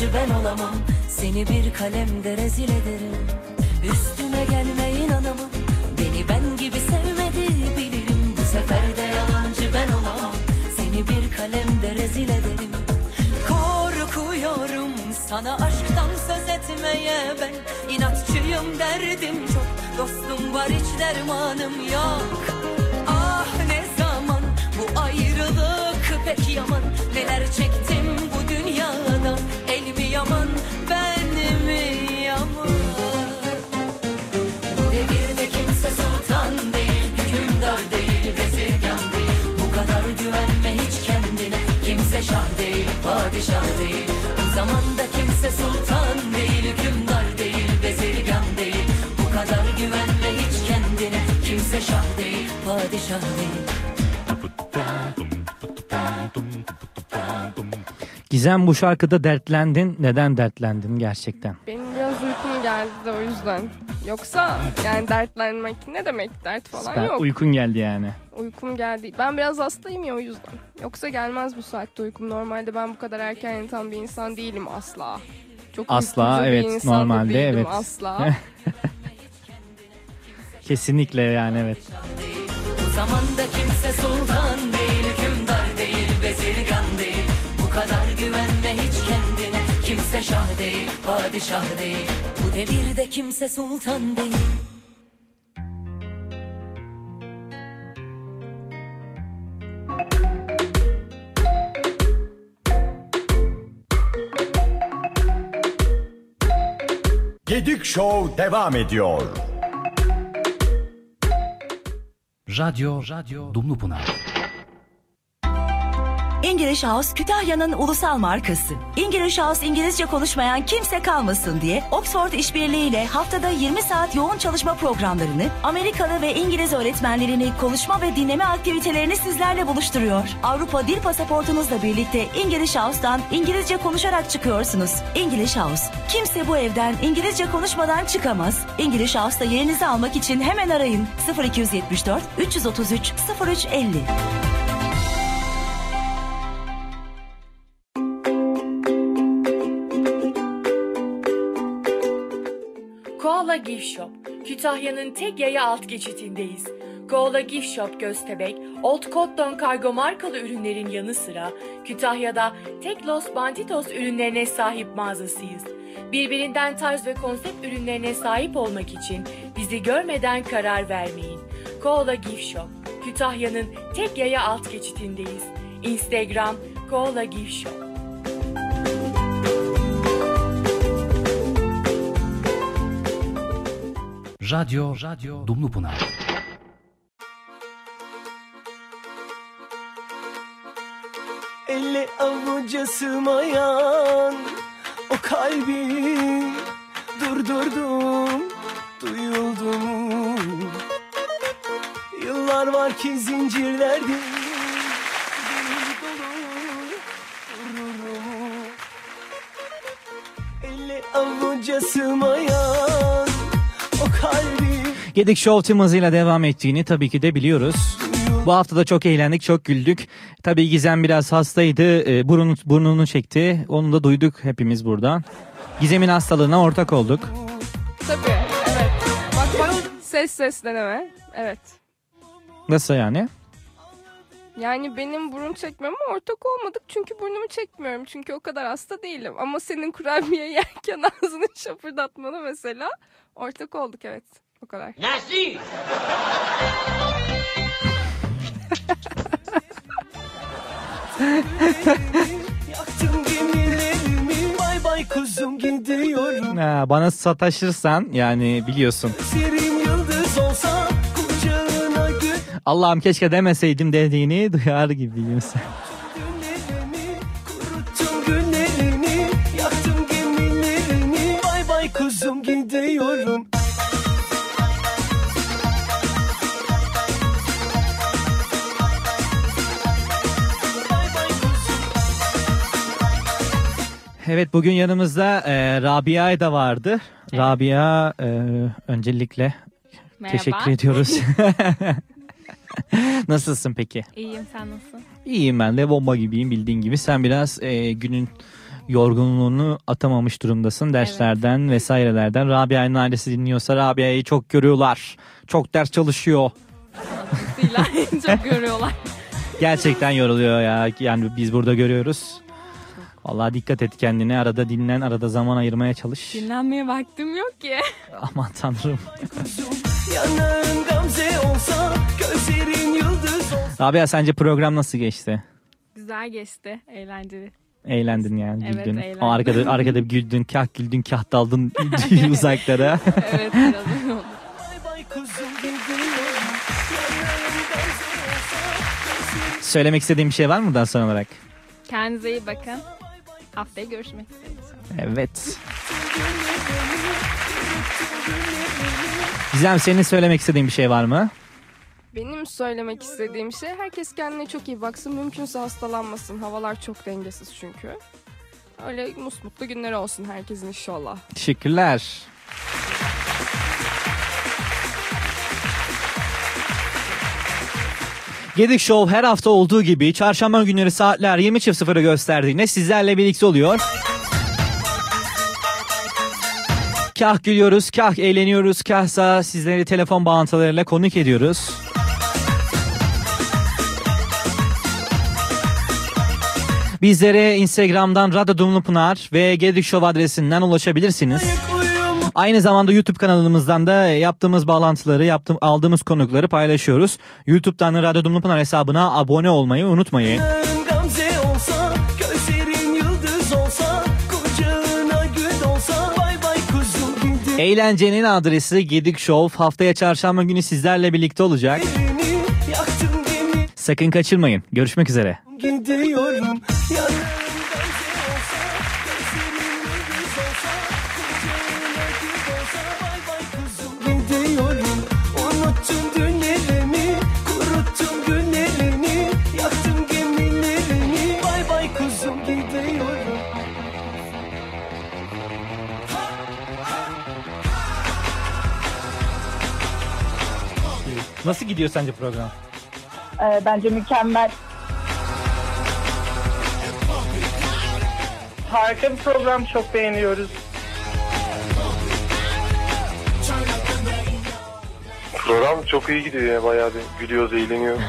yalancı ben olamam Seni bir kalemde rezil ederim. Üstüme gelme inanamam Beni ben gibi sevmedi bilirim. Bu sefer de yalancı ben olamam Seni bir kalemde rezil ederim. Korkuyorum sana aşktan söz etmeye ben. İnatçıyım derdim çok Dostum var hiç dermanım yok. Ah ne zaman bu ayrılık pek yaman Neler çektim bu Bu devirde kimse sultan değil Hükümdar değil vezirgan değil. Bu kadar güvenme hiç kendine Kimse şah değil padişah değil. Zamanda kimse sultan değil Hükümdar değil vezirgan değil. Bu kadar güvenme hiç kendine Kimse şah değil padişah değil Gizem bu şarkıda dertlendin. Neden dertlendin gerçekten? Benim biraz uykum geldi de o yüzden. Yoksa yani dertlenmek ne demek dert falan Süper. yok. Uykun geldi yani. Uykum geldi. Ben biraz hastayım ya o yüzden. Yoksa gelmez bu saatte uykum. Normalde ben bu kadar erken yatan bir insan değilim asla. Çok Asla bir evet insan da normalde değilim evet. Asla. *laughs* Kesinlikle yani evet. Bu zamanda kimse sultan değil Hükümdar değil vezirgan değil Bu kadar Kimse şah değil padişah değil Bu devirde kimse sultan değil Gedik Show devam ediyor. Radyo, radyo Dumlupınar. English House Kütahya'nın ulusal markası. English House İngilizce konuşmayan kimse kalmasın diye Oxford İşbirliği ile haftada 20 saat yoğun çalışma programlarını, Amerikalı ve İngiliz öğretmenlerini konuşma ve dinleme aktivitelerini sizlerle buluşturuyor. Avrupa Dil Pasaportunuzla birlikte English House'dan İngilizce konuşarak çıkıyorsunuz. English House. Kimse bu evden İngilizce konuşmadan çıkamaz. English House'da yerinizi almak için hemen arayın. 0274 333 0350. Koala Gift Shop, Kütahya'nın tek yaya alt geçitindeyiz. Koala Gift Shop Göztebek, Old Cotton Kargo markalı ürünlerin yanı sıra Kütahya'da tek Los Banditos ürünlerine sahip mağazasıyız. Birbirinden tarz ve konsept ürünlerine sahip olmak için bizi görmeden karar vermeyin. Koala Gift Shop, Kütahya'nın tek yaya alt geçitindeyiz. Instagram Koala Gift Shop. Radyo, radyo Dumlupınar. Elle avuca sığmayan o kalbi durdurdum duyuldu mu? Yıllar var ki gururumu. Elle avuca sığmayan Gedik Show tüm hızıyla devam ettiğini tabii ki de biliyoruz. Bu hafta da çok eğlendik, çok güldük. Tabii Gizem biraz hastaydı, e, burnunu, burnunu çekti. Onu da duyduk hepimiz buradan. Gizem'in hastalığına ortak olduk. Tabii evet. Bak bak ses ses deneme. Evet. Nasıl yani? Yani benim burun çekmeme ortak olmadık çünkü burnumu çekmiyorum. Çünkü o kadar hasta değilim. Ama senin kurabiye *laughs* yerken ağzını şapırdatmanı mesela ortak olduk evet. O kadar. Nasıl? yaktım gemilerimi bay bay kuzum gidiyorum. Ha, bana sataşırsan yani biliyorsun. Serin Allah'ım keşke demeseydim dediğini duyar gibiyim kuzum gidiyorum Evet bugün yanımızda e, Rabia da vardı. Rabia e, öncelikle Merhaba. teşekkür ediyoruz. *laughs* *laughs* Nasılsın peki? İyiyim sen nasılsın? İyiyim ben de bomba gibiyim bildiğin gibi. Sen biraz e, günün yorgunluğunu atamamış durumdasın derslerden vesairelerden. Rabia'nın ailesi dinliyorsa Rabia'yı çok görüyorlar. Çok ders çalışıyor. Çok görüyorlar. *laughs* Gerçekten yoruluyor ya. Yani biz burada görüyoruz. Vallahi dikkat et kendine. Arada dinlen, arada zaman ayırmaya çalış. Dinlenmeye vaktim yok ki. *laughs* Aman tanrım. Rabia sence program nasıl geçti? Güzel geçti. Eğlenceli. Eğlendin yani Evet, güldün. eğlendim. O arkada arkada bir güldün, kah güldün, kah daldın *laughs* uzaklara. *laughs* evet biraz oldu. Söylemek istediğin bir şey var mı buradan son olarak? Kendinize iyi bakın. Haftaya görüşmek üzere. Evet. Gizem senin söylemek istediğin bir şey var mı? Benim söylemek istediğim şey herkes kendine çok iyi baksın. Mümkünse hastalanmasın. Havalar çok dengesiz çünkü. Öyle musmutlu günler olsun herkesin inşallah. Teşekkürler. Gedik Show her hafta olduğu gibi çarşamba günleri saatler 20.00'ı gösterdiğinde sizlerle birlikte oluyor. Kah gülüyoruz, kah eğleniyoruz, kahsa sizleri telefon bağlantılarıyla konuk ediyoruz. Bizlere Instagram'dan Radyo Dumlupınar ve Gedik Show adresinden ulaşabilirsiniz. Aynı zamanda YouTube kanalımızdan da yaptığımız bağlantıları, yaptığım, aldığımız konukları paylaşıyoruz. YouTube'dan Radyo Dumlupınar hesabına abone olmayı unutmayın. Eğlencenin adresi Gedik Show haftaya çarşamba günü sizlerle birlikte olacak. Sakın kaçırmayın. Görüşmek üzere. gidiyorum. Nasıl gidiyor sence program? Ee, bence mükemmel. Harika bir program çok beğeniyoruz. Program çok iyi gidiyor ya bayağı bir gülüyoruz, eğleniyoruz.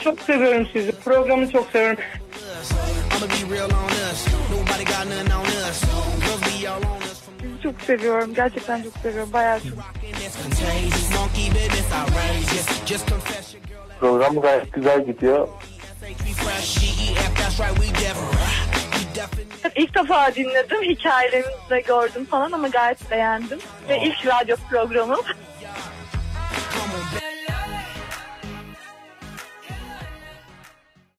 Çok seviyorum sizi. Programı çok seviyorum. Çok seviyorum. Gerçekten çok seviyorum. Bayağı çok. Program gayet güzel gidiyor. İlk defa dinledim. Hikayelerinizi de gördüm falan ama gayet beğendim. Ve ilk radyo programım.